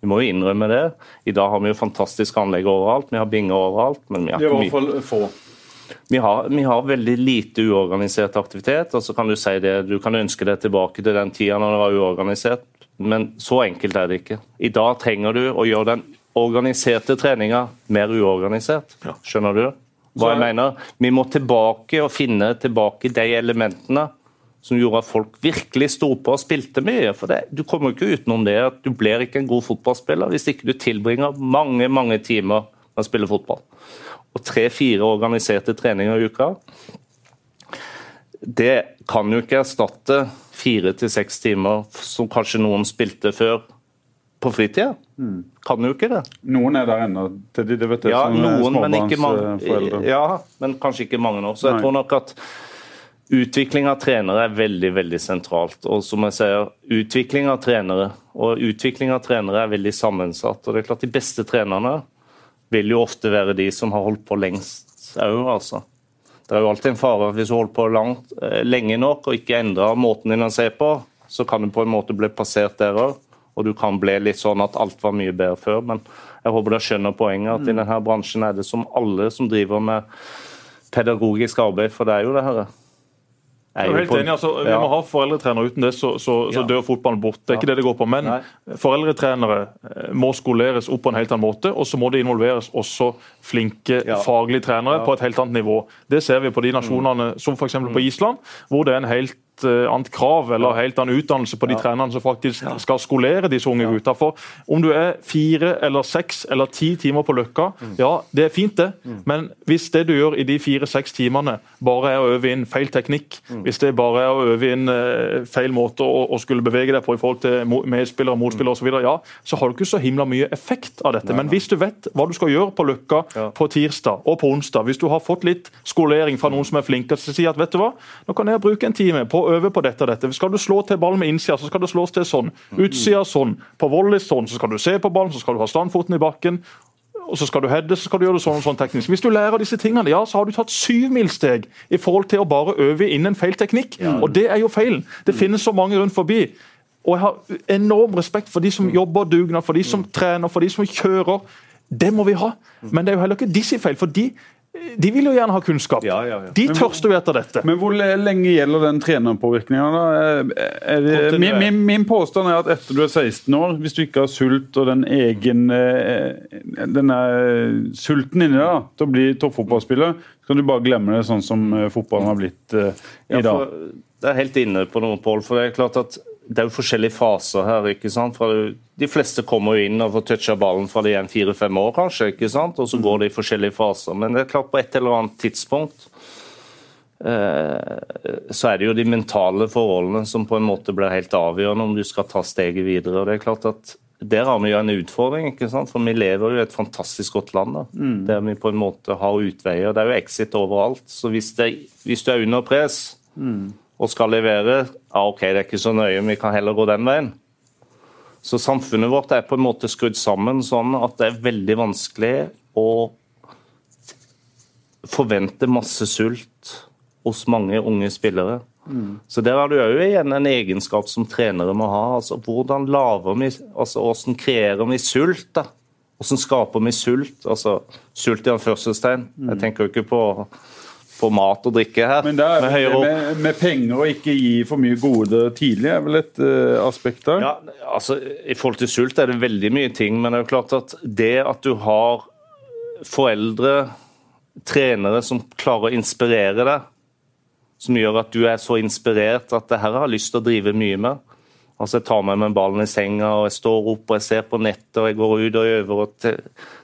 Vi må jo innrømme det. I dag har vi jo fantastiske anlegg overalt. Vi har binger overalt. men vi har ikke mye. få. Vi har, vi har, veldig lite uorganisert aktivitet. og så kan Du si det, du kan ønske deg tilbake til den tida når det var uorganisert, men så enkelt er det ikke. I dag trenger du å gjøre den organiserte treninga mer uorganisert. Skjønner du hva jeg mener. Vi må tilbake og finne tilbake de elementene som gjorde at folk virkelig sto på og spilte mye. For det, Du kommer ikke utenom det at du blir ikke en god fotballspiller hvis ikke du tilbringer mange mange timer med å spille fotball. Og tre-fire organiserte treninger i uka. Det kan jo ikke erstatte fire til seks timer som kanskje noen spilte før på fritida. Mm. Kan jo ikke det. Noen er der ennå. Det, det vet jeg, ja, noen, men ikke mange, ja, men kanskje ikke mange nå. Så jeg Nei. tror nok at utvikling av trenere er veldig veldig sentralt. Og som jeg sier, utvikling av trenere og utvikling av trenere er veldig sammensatt. og det er klart De beste trenerne vil jo ofte være de som har holdt på lengst òg, altså. Det er jo alltid en fare hvis du holder på langt, eh, lenge nok og ikke endrer måten din å se på, så kan du på en måte bli passert der òg. Og du kan bli litt sånn at alt var mye bedre før. Men jeg håper dere skjønner poenget. At i denne bransjen er det som alle som driver med pedagogisk arbeid, for det er jo det her. Jeg er helt enig, altså, Vi Ja. må ha foreldretrenere. Uten det så, så, så Ja. dør fotballen bort. Det er ikke det det går på. Men Nei. foreldretrenere eh, må skoleres opp på en helt annen måte. Og så må det involveres også flinke Ja. faglige trenere på et helt annet nivå. Det ser vi på de nasjonene som f.eks. på Island, hvor det er en helt annet krav eller helt annen utdannelse på de trenerne som faktisk skal skolere disse unge gutta. For om du er fire eller seks eller ti timer på Løkka, ja, det er fint det, men hvis det du gjør i de fire-seks timene bare er å øve inn feil teknikk, hvis det bare er å øve inn eh, feil måte å, å skulle bevege deg på i forhold til medspillere, motspillere osv., ja, så har du ikke så himla mye effekt av dette. Men hvis du vet hva du skal gjøre på Løkka Ja. på tirsdag og på onsdag, hvis du har fått litt skolering fra noen som er flinke til å si at vet du hva, nå kan jeg bruke en time på å øve på dette og dette. Skal du slå til ballen med innsida, så skal det slås til sånn. Utsida sånn. På volley sånn. Så skal du se på ballen, så skal du ha standfoten i bakken. Og så skal du heade, så skal du gjøre det sånn og sånn teknisk. Hvis du lærer disse tingene, ja, så har du tatt syvmilssteg i forhold til å bare øve inn en feil teknikk. Og det er jo feilen. Det finnes så mange rundt forbi. Og jeg har enorm respekt for de som jobber dugnad, for de som trener, for de som kjører. Det må vi ha. Men det er jo heller ikke disse feil, for de, de vil jo gjerne ha kunnskap. Ja, ja, ja. De tørster jo etter dette. Men hvor lenge gjelder den trenerpåvirkninga? Er- Er min, min, min påstand er at etter du er 16 år, hvis du ikke har sult og den egen eh, denne sulten inni deg til å bli toppfotballspiller, så kan du bare glemme det sånn som eh, fotballen har blitt i i Ja, dag. for det er helt inne på noe, Pål. For det er klart at det er jo forskjellige faser her. ikke sant? Fra de fleste kommer jo inn og får toucha ballen fra de er fire-fem år, kanskje. ikke sant? Og så går det i forskjellige faser. Men det er klart på et eller annet tidspunkt eh, så er det jo de mentale forholdene som på en måte blir helt avgjørende om du skal ta steget videre. og det er klart at der har vi jo en utfordring, ikke sant? for vi lever jo i et fantastisk godt land. da. Der vi på en måte har utveier. Det er jo exit overalt. Så hvis, det, hvis du er under press og skal levere, ja ok, det er ikke så nøye, vi kan heller gå den veien. Så samfunnet vårt er på en måte skrudd sammen sånn at det er veldig vanskelig å forvente masse sult hos mange unge spillere. Så der har du òg igjen en egenskap som trenere må ha. altså Hvordan laver vi, altså hvordan kreerer vi sult? da? Hvordan skaper vi sult? Altså Sult i anførselstegn. Jeg tenker jo ikke på, på mat og drikke her. Men det er det med, med penger og ikke gi for mye gode tidlig, er vel et uh, aspekt der? Ja, altså I forhold til sult er det veldig mye ting, men det er jo klart at det at du har foreldre, trenere som klarer å inspirere deg, som gjør at du er så inspirert at det her har lyst til å drive mye med. Altså Jeg tar med meg ballen i senga, og jeg står opp og jeg ser på nettet og jeg går ut og øver. Og det,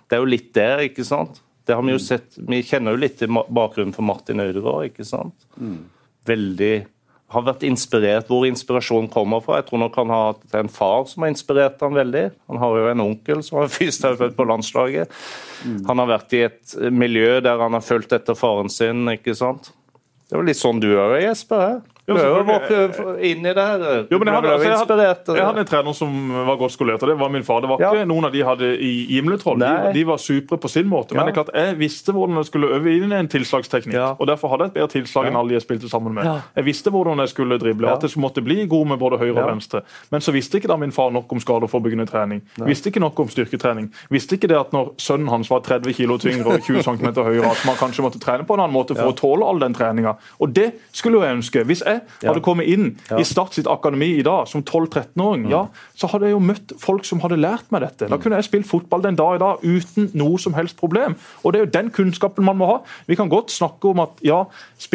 det er jo litt der, ikke sant? Det har Vi jo sett, vi kjenner jo litt til bakgrunnen for Martin Øydegaard. ikke sant? Veldig har vært inspirert, Hvor inspirasjonen kommer fra. Jeg tror nok han har hatt en far som har inspirert ham veldig. Han har jo en onkel som er fysioterapeut på landslaget. Han har vært i et miljø der han har fulgt etter faren sin. ikke sant? Det var litt sånn du òg er, Jesper. hæ? Du å våken inn i det her. Jo, jeg hadde, altså, jeg, hadde, jeg hadde en trener som var godt skolert, og det var min far. Det var Ja. ikke noen av de hadde i Gimletroll. De, de var supre på sin måte. Men Ja. det er klart, jeg visste hvordan jeg skulle øve inn en tilslagsteknikk. Ja. Og derfor hadde jeg et bedre tilslag enn alle de jeg spilte sammen med. Ja. Jeg visste hvordan jeg skulle drible, Ja. at jeg måtte bli god med både høyre og venstre. Men så visste ikke da min far nok om skadeforebyggende trening. Visste ikke nok om styrketrening. Visste ikke det at når sønnen hans var 30 kg tyngre og 20 cm høyere, at man kanskje måtte trene på en annen måte for å tåle all den treninga. Og det skulle jo jeg ønske. Hvis jeg hadde kommet inn i Start sitt akademi i dag som 12-13-åring, ja, så hadde jeg jo møtt folk som hadde lært meg dette. Da kunne jeg spilt fotball den dag i dag uten noe som helst problem. Og det er jo den kunnskapen man må ha. Vi kan godt snakke om at ja,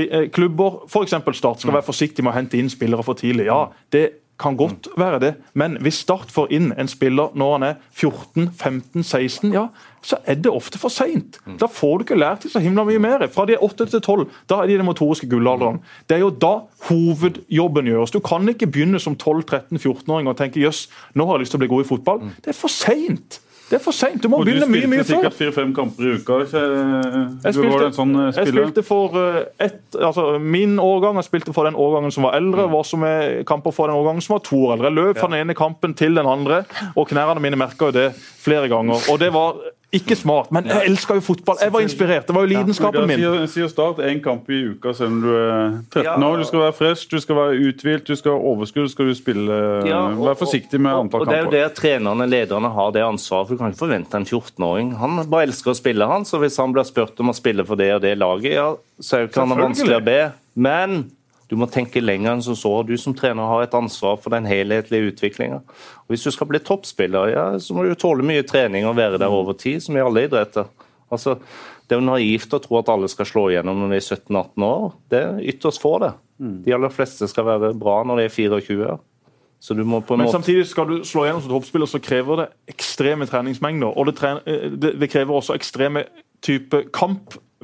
eh, klubber, f.eks. Start, skal være forsiktige med å hente inn spillere for tidlig. Ja, det kan godt være det, men hvis Start får inn en spiller når han er 14-15-16, ja, så er det ofte for seint. Da får du ikke lært så himla mye mer. Fra de er 8 til 12, da er de i den motoriske gullalderen. Det er jo da hovedjobben gjøres. Du kan ikke begynne som 12-13-14-åring og tenke jøss, nå har jeg lyst til å bli god i fotball. Det er for seint. Det er for seint. Du må Og du begynne mye, spilte mye før. sikkert fire-fem kamper i uka. Ikke? Jeg spilte, sånn eh, jeg spilte for et, altså min årgang, jeg spilte for den årgangen som var eldre. var som er kamper for den årgangen som var to år eldre. Jeg løp fra den ene kampen til den andre, og knærne mine merka jo det flere ganger. Og det var Ikke smart, men jeg elsker jo fotball. Jeg var inspirert. Det var jo lidenskapen min. Sier, sier Start én kamp i uka selv om du er 13 år. Du skal være frisk, du skal være uthvilt, du skal ha overskudd. skal du spille Ja, og- Vær forsiktig med antall kamper. og Det er jo det der trenerne, lederne, har det ansvaret. for Du kan ikke forvente en 14-åring. Han bare elsker å spille, han. Så hvis han blir spurt om å spille for det og det laget, ja, så jo han vanskelig å be. Men du må tenke lenger enn som så. Du som trener har et ansvar for den helhetlige utviklinga. Hvis du skal bli toppspiller, ja, så må du tåle mye trening og være der over tid, som i alle idretter. Altså, det er jo naivt å tro at alle skal slå igjennom når de er 17-18 år. Det er ytterst få, det. De aller fleste skal være bra når de er 24. Så du må på en Men måte samtidig skal du slå igjennom som toppspiller, så krever det ekstreme treningsmengder. Og det, tre eh, det, krever også ekstreme type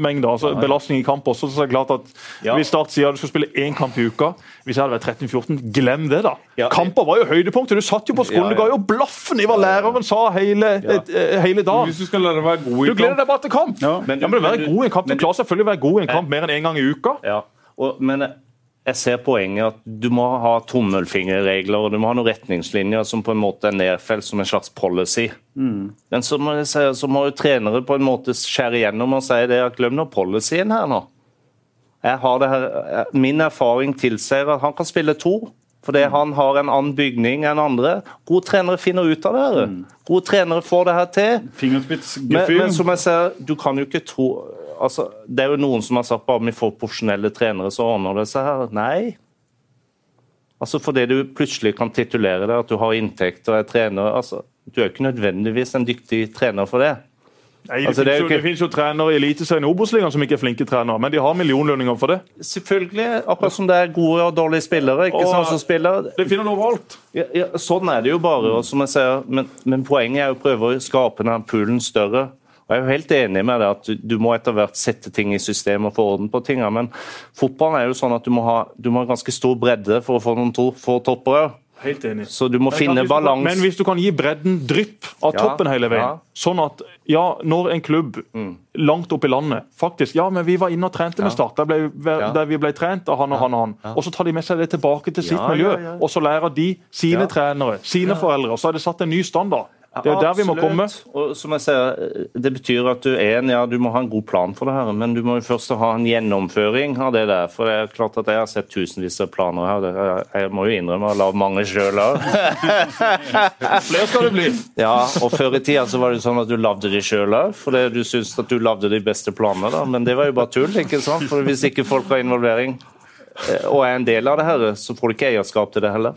kampmengder, altså belastning i kamp også. Så er det klart at Ja. Hvis Start sier at du skal spille én kamp i uka, hvis jeg hadde vært 13-14, glem det, da. Ja. Kamper var jo høydepunktet. Du satt jo på skolen, Ja, ja. du ga jo blaffen i hva læreren sa hele, eh, hele dagen. Hvis du skal la deg være god i kamp. Du gleder deg bare til kamp! Ja. Men, ja, men du være god i en kamp. Du klarer selvfølgelig å være god i en kamp mer enn én gang i uka. Ja, og, men jeg ser poenget at du må ha tommelfingerregler og du må ha noen retningslinjer som på en måte er nedfelt som en slags policy. Mm. Men så må, jeg så må jo trenere på en måte skjære igjennom og si det at glem nå policyen her nå. Jeg har det her, min erfaring tilsier at han kan spille to. Fordi Mm. han har en annen bygning enn andre. Gode trenere finner ut av det. her. Mm. Gode trenere får det her til. Men, men som jeg ser, du kan jo ikke tro altså, Det er jo noen som har sagt bare vi får profesjonelle trenere, så ordner det seg her. Nei. Altså Fordi du plutselig kan titulere deg at du har inntekt og er trener altså, Du er ikke nødvendigvis en dyktig trener for det. Nei, det, Altså, det finnes jo jo, ikke- det finnes jo trenere i Eliteserien og Obos-ligaen som ikke er flinke trenere, men de har millionlønninger for det. Selvfølgelig, akkurat som det er gode og dårlige spillere. ikke Og- sant, som spiller. Det finner du overalt. Ja, ja, sånn er det jo bare. og som jeg ser, men, men poenget er å prøve å skape den poolen større. Og Jeg er jo helt enig med deg at du, må etter hvert sette ting i system og få orden på ting. Men fotballen er jo sånn at du må ha, du må ha ganske stor bredde for å få noen to, få topper. Helt enig. Så du må Men finne balanse. Men hvis du kan gi bredden drypp av Ja, toppen hele veien, ja. Mm. sånn at ja, når en klubb langt opp i landet faktisk Ja, men vi var inne og trente med Start, der, ble, Ja. der vi ble trent av han og han og han. Og så tar de med seg det tilbake til sitt miljø, ja, ja. og så lærer de sine Ja. trenere, sine foreldre, og så er det satt en ny standard. Det er jo der vi må komme. Og som jeg ser, Det betyr at du en, ja, du må ha en god plan for det her, men du må jo først ha en gjennomføring av det der. For det er klart at jeg har sett tusenvis av planer her. Jeg må jo innrømme å lage mange sjøl òg. Flere skal det bli. Ja, og før i tida så var det sånn at du lagde de sjøl òg, fordi du syntes at du lagde de beste planene. da, Men det var jo bare tull, ikke sant? For hvis ikke folk har involvering eh, og er en del av det her, så får du ikke eierskap til det heller.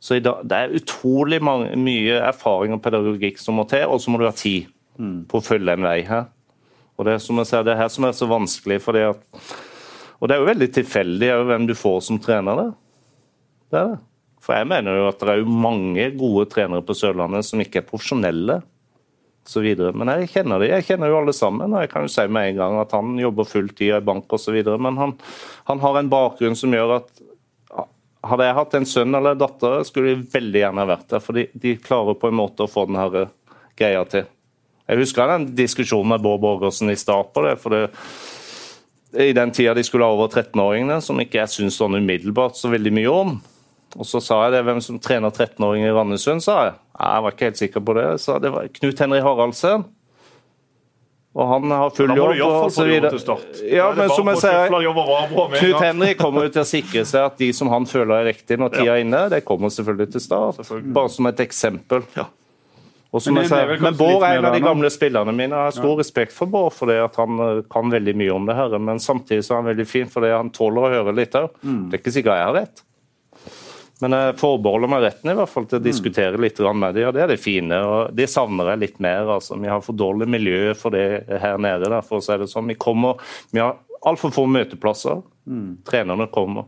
Så dag, det er utrolig mange, mye erfaring og pedagogikk som må til, og så må du ha tid på å følge en vei her. Og Det er som jeg ser, det er her som er så vanskelig, fordi at Og det er jo veldig tilfeldig er jo hvem du får som trener. Det. det er det. For jeg mener jo at det er jo mange gode trenere på Sørlandet som ikke er profesjonelle. Så videre. men jeg kjenner de, jeg kjenner jo alle sammen. og Jeg kan jo si med en gang at han jobber fulltid i bank osv. Men han, han har en bakgrunn som gjør at hadde jeg hatt en sønn eller en datter, skulle de veldig gjerne vært der. For de, de klarer på en måte å få den her eh, greia til. Jeg husker den diskusjonen med Bård Borgersen i start på det. for det i den tida de skulle ha over 13-åringene, som ikke jeg syns sånn umiddelbart så veldig mye om. Og så sa jeg det, hvem som trener 13-åringer i Randesund, sa jeg. Jeg var ikke helt sikker på det. Så det var Knut Henry Haraldsen. Og han har full Da må jobb du iallfall og få så videre. til start. Ja, men som jeg sier, Knut Henrik kommer jo til å sikre seg at de som han føler er riktig når tida er inne, det kommer selvfølgelig til start. Selvfølgelig. Bare som et eksempel. Ja. Og som Men jeg er sier, men Bård er en av de gamle spillerne mine. Jeg har stor respekt for Bård, fordi at han eh, kan veldig mye om det her. Men samtidig så er han veldig fin fordi han tåler å høre litt òg. Mm. Det er ikke sikkert jeg har rett. Men jeg forbeholder meg retten i hvert fall til å diskutere litt med dem, og det er det fine. og Det savner jeg litt mer. altså. Vi har for dårlig miljø for det her nede. Der, for å si det sånn. Vi, kommer, vi har altfor få møteplasser. Trenerne kommer.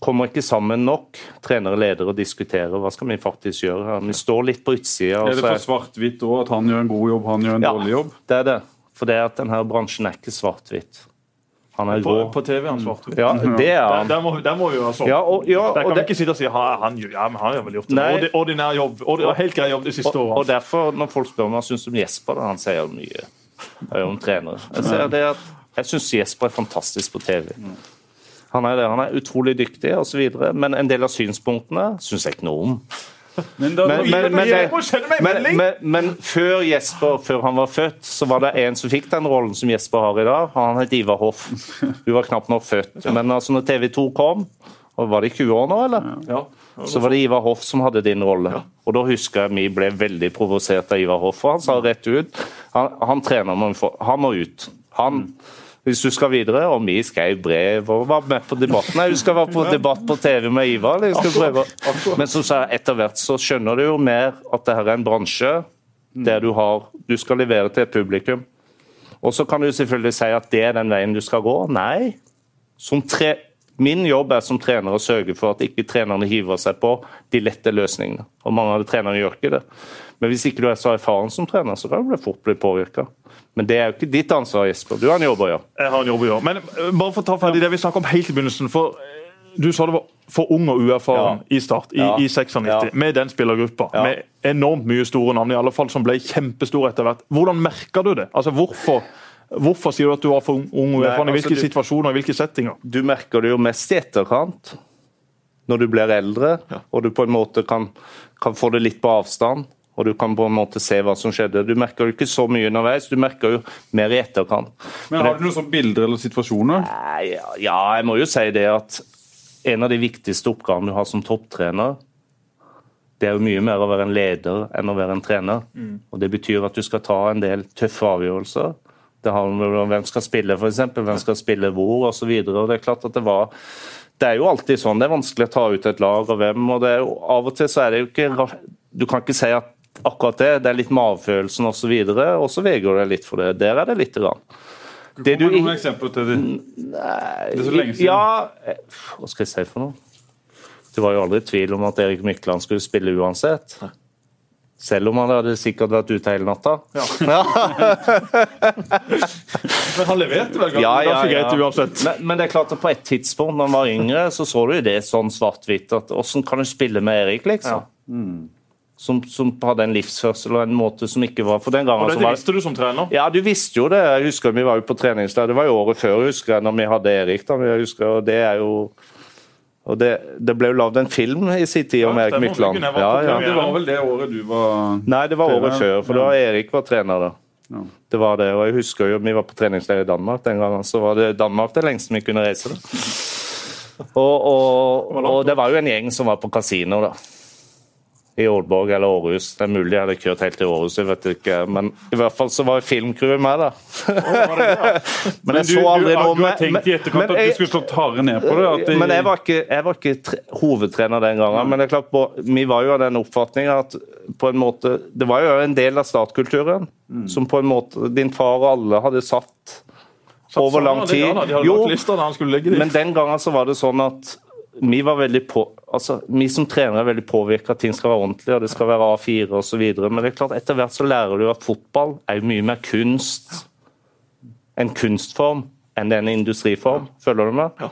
Kommer ikke sammen nok, trenere, ledere, og diskuterer hva skal vi faktisk gjøre. her. Vi står litt på utsida. Er det for svart-hvitt òg, at han gjør en god jobb, han gjør en Ja. dårlig jobb? Ja, Det er det. For det er at denne bransjen er ikke svart-hvitt. Han er På, grå. på TV er han svart. Ja, det er han. der, må, der må vi være sånn. Ja, og, ja, Der kan vi det, ikke sitte og si ha, han, ja, men han har vel gjort det. Ordinær jobb. Ordi, helt grei jobb de siste og, og derfor, når folk spør om hva syns om Jesper, han sier mye eh, om trenere. Jeg sier det at jeg syns Jesper er fantastisk på TV. Han er, det, han er utrolig dyktig osv., men en del av synspunktene syns jeg ikke noe om. Men, da, Men, men, men, en men, men, men før Jesper, før han var født, så var det en som fikk den rollen som Jesper har i dag. Han het Ivar Hoff. Hun var knapt nok født. Men altså når TV 2 kom, og var det 20 år nå, eller? Ja. Så var det Ivar Hoff som hadde din rolle. Og da husker jeg vi ble veldig provosert av Ivar Hoff. og han sa rett ut han, han trener få- Han må ut. Han hvis du skal videre, og vi skrev brev og var med på debatten. Nei, du skal være på debatt på TV med Ivar. Men som sa, etter hvert så skjønner du jo mer at det her er en bransje der du har Du skal levere til et publikum. Og så kan du selvfølgelig si at det er den veien du skal gå. Nei. Som tre, min jobb er som trener å sørge for at ikke trenerne hiver seg på de lette løsningene. Og mange av de trenerne gjør ikke det. Men hvis ikke du er så erfaren som trener, så kan du fort bli påvirka. Men det er jo ikke ditt ansvar, Jesper. Du har en jobb å gjøre. Jeg har en jobb å gjøre. Men eh, bare for å ta ferdig det vi snakket om helt i begynnelsen. for eh, Du sa det var for ung og uerfaren Ja. i start, i, Ja. i 96, Ja. med den spillergruppa. Med enormt mye store navn, i alle fall som ble kjempestore etter hvert. Hvordan merka du det? Altså, hvorfor, hvorfor sier du at du var for ung og uerfaren? I altså, hvilke du- situasjoner, i hvilke settinger? Du merker det jo mest i etterkant. Når du blir eldre, og du på en måte kan, kan få det litt på avstand. Og du kan på en måte se hva som skjedde. Du merker jo ikke så mye underveis, du merker jo mer i etterkant. men har du noen sånne bilder eller situasjoner? Ja, ja, jeg må jo si det at en av de viktigste oppgavene du har som topptrener, det er jo mye mer å være en leder enn å være en trener. Og Det betyr at du skal ta en del tøffe avgjørelser. Det handler om hvem skal spille, f.eks. Hvem skal spille hvor, osv. Det er klart at det var det er jo alltid sånn. Det er vanskelig å ta ut et lag og hvem. og det er jo, Av og til så er det jo ikke Du kan ikke si at akkurat det. Det er litt magefølelsen osv. Og, og så vegrer du deg litt for det. Der er det lite grann. Det du ikke- noen eksempler til det? Nei, Det er så lenge siden. Ja, eh, hva skal jeg si for noe? Det var jo aldri tvil om at Erik Mykland skulle spille uansett. Selv om han hadde sikkert vært ute hele natta. Men han leverte vel Ja, ja, ja. greit uansett. Men, men det er klart at på et tidspunkt når han var yngre, så så du jo det sånn svart-hvitt. at Hvordan kan du spille med Erik, liksom? Som, som hadde en livsførsel og en måte som ikke var For den gangen Og det dette var visste du som trener? Ja, du visste jo det. Jeg husker Vi var jo på treningsleir. Det var jo året før, husker jeg, når vi hadde Erik. da. Jeg husker, og det er jo og det, det ble jo lagd en film i sin tid om Ja, Erik. Mykland. Ja, ja. Det var vel det året du var Nei, det var året før, for da. Erik var trener. da. Ja. Det var det, og jeg husker jo, Vi var på treningsleir i Danmark den gangen, så var det Danmark det lengste vi kunne reise. da. Og, og, og det var jo en gjeng som var på kasino da. I Aalborg eller Århus. Det er mulig jeg hadde kjørt helt til Århus, jeg vet ikke. men i hvert fall så var filmcrewet med, da. men jeg du, så aldri noe du har tenkt i etterkant at jeg- du skulle slått hardere ned på det? Det men jeg var ikke, jeg var ikke tre, hovedtrener den gangen. Men det er klart, på- vi var jo av den oppfatning at på en måte, det var jo en del av startkulturen som på en måte din far og alle hadde satt over lang tid. Ja, Jo, men den gangen så var det sånn at vi var veldig på, altså vi som trenere er veldig påvirka at ting skal være ordentlig og det skal være A4 osv. Men det er klart etter hvert så lærer du at fotball er jo mye mer kunst, en kunstform, enn det er en industriform. Følger du meg? Ja.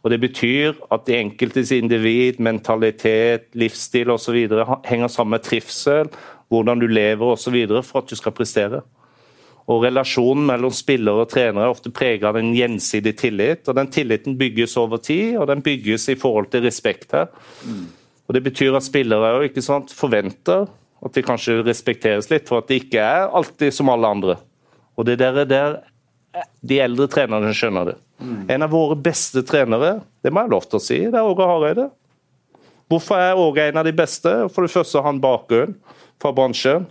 Og Det betyr at de enkeltes individ, mentalitet, livsstil osv. henger sammen med trivsel, hvordan du lever osv. for at du skal prestere. Og Relasjonen mellom spillere og trenere er ofte preget av en gjensidig tillit. og Den tilliten bygges over tid, og den bygges i forhold til respekt her. Og Det betyr at spillere jo, ikke sant, forventer at de kanskje respekteres litt, for at de ikke er alltid som alle andre. Og det der, der De eldre trenerne skjønner det. En av våre beste trenere, det må jeg ha lov til å si, det er Åge Hareide. Hvorfor er Åge en av de beste? For det første har han bakgrunn fra bransjen.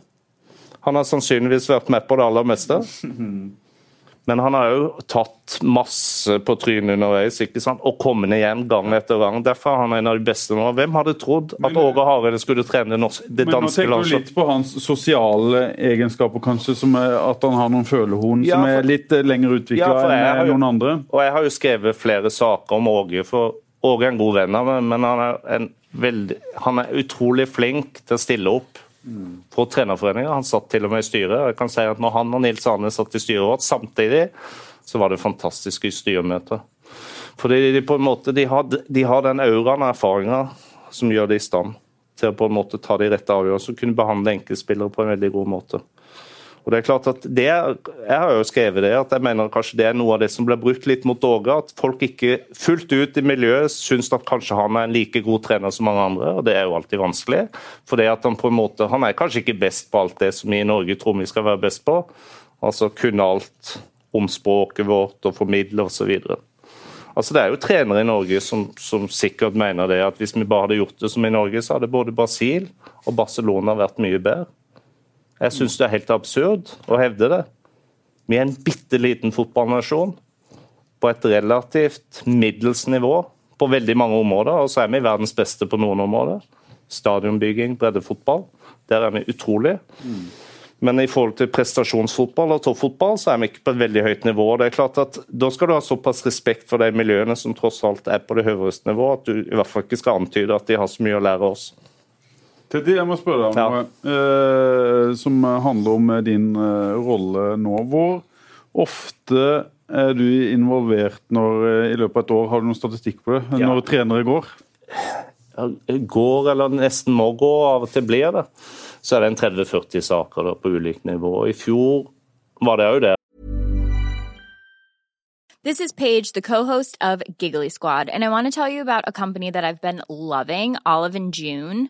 Han har sannsynligvis vært med på det aller meste. Men han har jo tatt masse på trynet underveis ikke sant? og kommet igjen gang etter gang. Derfor er han en av de beste nå. Hvem hadde trodd at Men- Åge Hareide skulle trene det, norske, det Men nå tenker du litt på hans sosiale egenskaper, kanskje, som er at han har noen følehorn Ja, som er litt eh, lenger utvikla Ja, enn jo- noen andre. Og jeg har jo skrevet flere saker om Åge, for Åge er en god venn av meg, men han er, en veldig, han er utrolig flink til å stille opp for trenerforeninga. Han satt til og med i styret. jeg kan si at når han og Nils Arne satt i styret vårt samtidig, så var det fantastiske styremøter. Fordi de på en måte, de har, de har den auraen og erfaringa som gjør det i stand til å på en måte ta de rette avgjørelsene og kunne behandle enkeltspillere på en veldig god måte. Og det er klart at det, Jeg har jo skrevet det, at jeg mener kanskje det er noe av det som ble brukt litt mot Åge. At folk ikke fullt ut i miljøet syns at kanskje han er en like god trener som mange andre. og Det er jo alltid vanskelig. For det at han på en måte, han er kanskje ikke best på alt det som vi i Norge tror vi skal være best på. Altså kunne alt om språket vårt og formidle osv. Altså, det er jo trenere i Norge som, som, sikkert mener det at hvis vi bare hadde gjort det som i Norge, så hadde både Brasil og Barcelona vært mye bedre. Jeg syns det er helt absurd å hevde det. Vi er en bitte liten fotballnasjon på et relativt middels nivå på veldig mange områder, og så er vi verdens beste på noen områder. Stadionbygging, breddefotball. Der er vi utrolig. Men i forhold til prestasjonsfotball og toppfotball, så er vi ikke på et veldig høyt nivå. Det er klart at Da skal du ha såpass respekt for de miljøene som tross alt er på det høyeste nivået, at du i hvert fall ikke skal antyde at de har så mye å lære oss. Teddy, jeg må spørre deg om noe eh, som handler om eh, din eh, rolle nå. Hvor ofte er du involvert når, i løpet av et år? Har du noen statistikk på det? når Ja. Trenere går? Går, eller nesten må gå, av og til blir det. Så er det en 30-40 saker da, på ulikt nivå. I fjor var det òg det. This is Paige, the co-host of Giggly Squad, and I want to tell you about a company that I've been loving, Olive and June.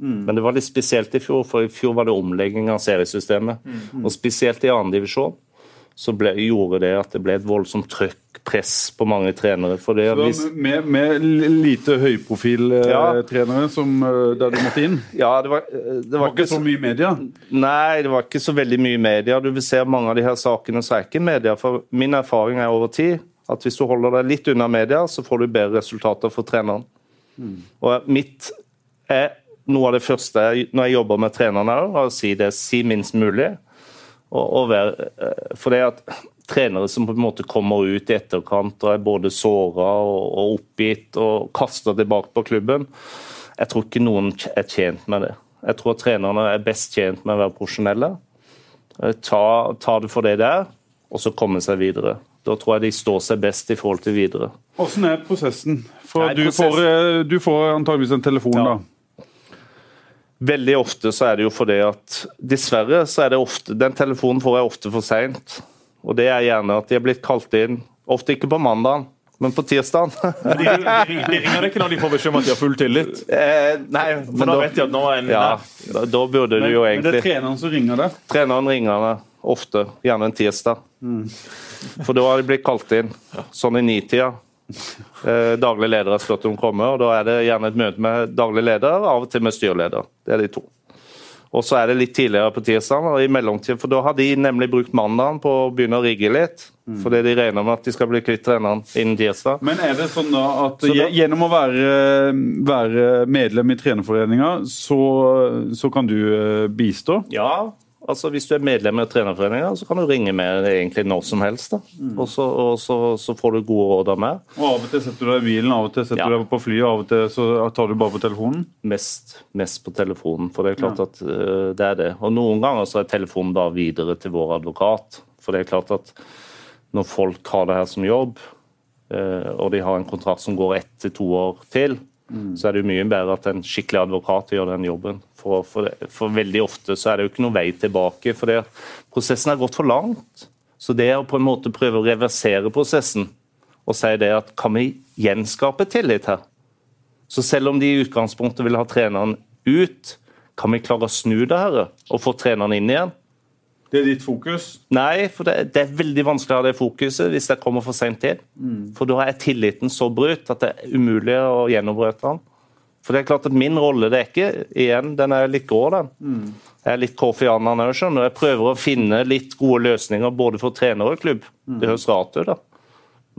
Mm. Men det var litt spesielt i fjor, for i fjor var det omlegging av seriesystemet. Mm. Og spesielt i andredivisjon så ble, gjorde det at det ble et voldsomt trøkk, press på mange trenere. Hvis, med, med, lite høyprofiltrenere ja. Som, der du måtte inn? Ja, det var, eh, det var, var ikke så mye media? Nei, det var ikke så veldig mye media. Du vil se mange av de her sakene så er ikke media. For min erfaring er over tid at hvis du holder deg litt unna media, så får du bedre resultater for treneren. Mm. Og mitt er noe av det første når jeg jobber med trenerne, er å si det si minst mulig. Og, og være, eh, for det at trenere som på en måte kommer ut i etterkant og er både såra og, og, oppgitt og kaster tilbake på klubben, jeg tror ikke noen er tjent med det. Jeg tror at trenerne er best tjent med å være profesjonelle. Eh, ta, ta det for det der, og så komme seg videre. Da tror jeg de står seg best i forhold til videre. Hvordan er prosessen? For Nei, du, prosessen... får, eh, du, får, antageligvis en telefon, ja. da. Veldig ofte så er det jo fordi at Dessverre så er det ofte Den telefonen får jeg ofte for seint. Og det er gjerne at de er blitt kalt inn, ofte ikke på mandagen, men på tirsdag. de, de, de, ringer ikke når de får beskjed om at de har full tillit? Eh, nei, For da, da, vet de at nå er en ja, da, da burde men, du jo egentlig Men det er treneren som ringer det? Treneren ringer det ofte. Gjerne en tirsdag. Mm. For da har de blitt kalt inn sånn i nitida. Eh, daglig leder har spurt om å komme, og da er det gjerne et møte med daglig leder, av og til med styreleder. Det er de to. Og så er det litt tidligere på tirsdag, og i mellomtiden, for da har de nemlig brukt mandagen på å begynne å rigge litt. Mm. Fordi de regner med at de skal bli kvitt treneren innen tirsdag. Men er det sånn da at da, gjennom å være, være medlem i trenerforeninga, så, så kan du eh, bistå? Ja, Altså, Hvis du er medlem i trenerforeninga, så kan du ringe med egentlig når som helst. da. Mm. Og, så, og så, så, får du gode råd av meg. Og Av og til setter du deg i bilen, av og til setter ja. du deg på flyet, av og til så tar du bare på telefonen? Mest, mest på telefonen, for det er klart ja. at uh, det er det. Og Noen ganger så er telefonen bare videre til vår advokat. For det er klart at når folk har det her som jobb, uh, og de har en kontrakt som går ett til to år til, mm. så er det jo mye bedre at en skikkelig advokat gjør den jobben. For, for, for, veldig ofte så er det jo ikke noen vei tilbake. for det, Prosessen har gått for langt. Så det å på en måte prøve å reversere prosessen og si det at kan vi gjenskape tillit her? Så selv om de i utgangspunktet vil ha treneren ut, kan vi klare å snu det her og få treneren inn igjen? Det er ditt fokus? Nei, for det, det, er veldig vanskelig å ha det fokuset hvis det kommer for sent inn. Mm. For da er tilliten så brutt at det er umulig å gjennombrøte den. For det er klart at Min rolle det er ikke igjen, den er litt grå, den. Mm. Jeg er litt Kofi Annan òg, skjønner. Jeg prøver å finne litt gode løsninger både for trener og klubb. Det høres rart ut, da.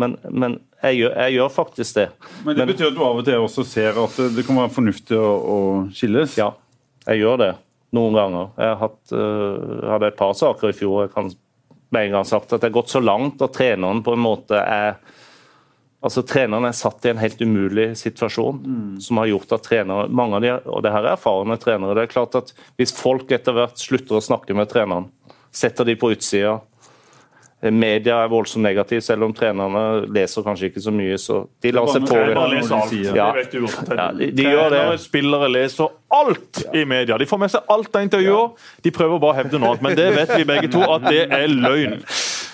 Men, men jeg, gjør, jeg, gjør, faktisk det. Men det betyr at du av og til også ser at det kan være fornuftig å, å skilles? Ja, jeg gjør det. Noen ganger. Jeg hatt, uh, hadde et par saker i fjor. Jeg kan med en gang sagt at det har gått så langt at treneren på en måte er Altså, Trenerne er satt i en helt umulig situasjon, mm. som har gjort at trenere mange av de, og det her er erfarne trenere. det er klart at Hvis folk etter hvert slutter å snakke med treneren, setter de på utsida Media er voldsomt negativ, selv om trenerne leser kanskje ikke så mye. så De lar seg påvirke. Ja. Ja, de, de gjør det. Spillere leser alt i media. De får med seg alt av intervjuer. De prøver bare å hevde noe annet, men det vet vi begge to at det er løgn.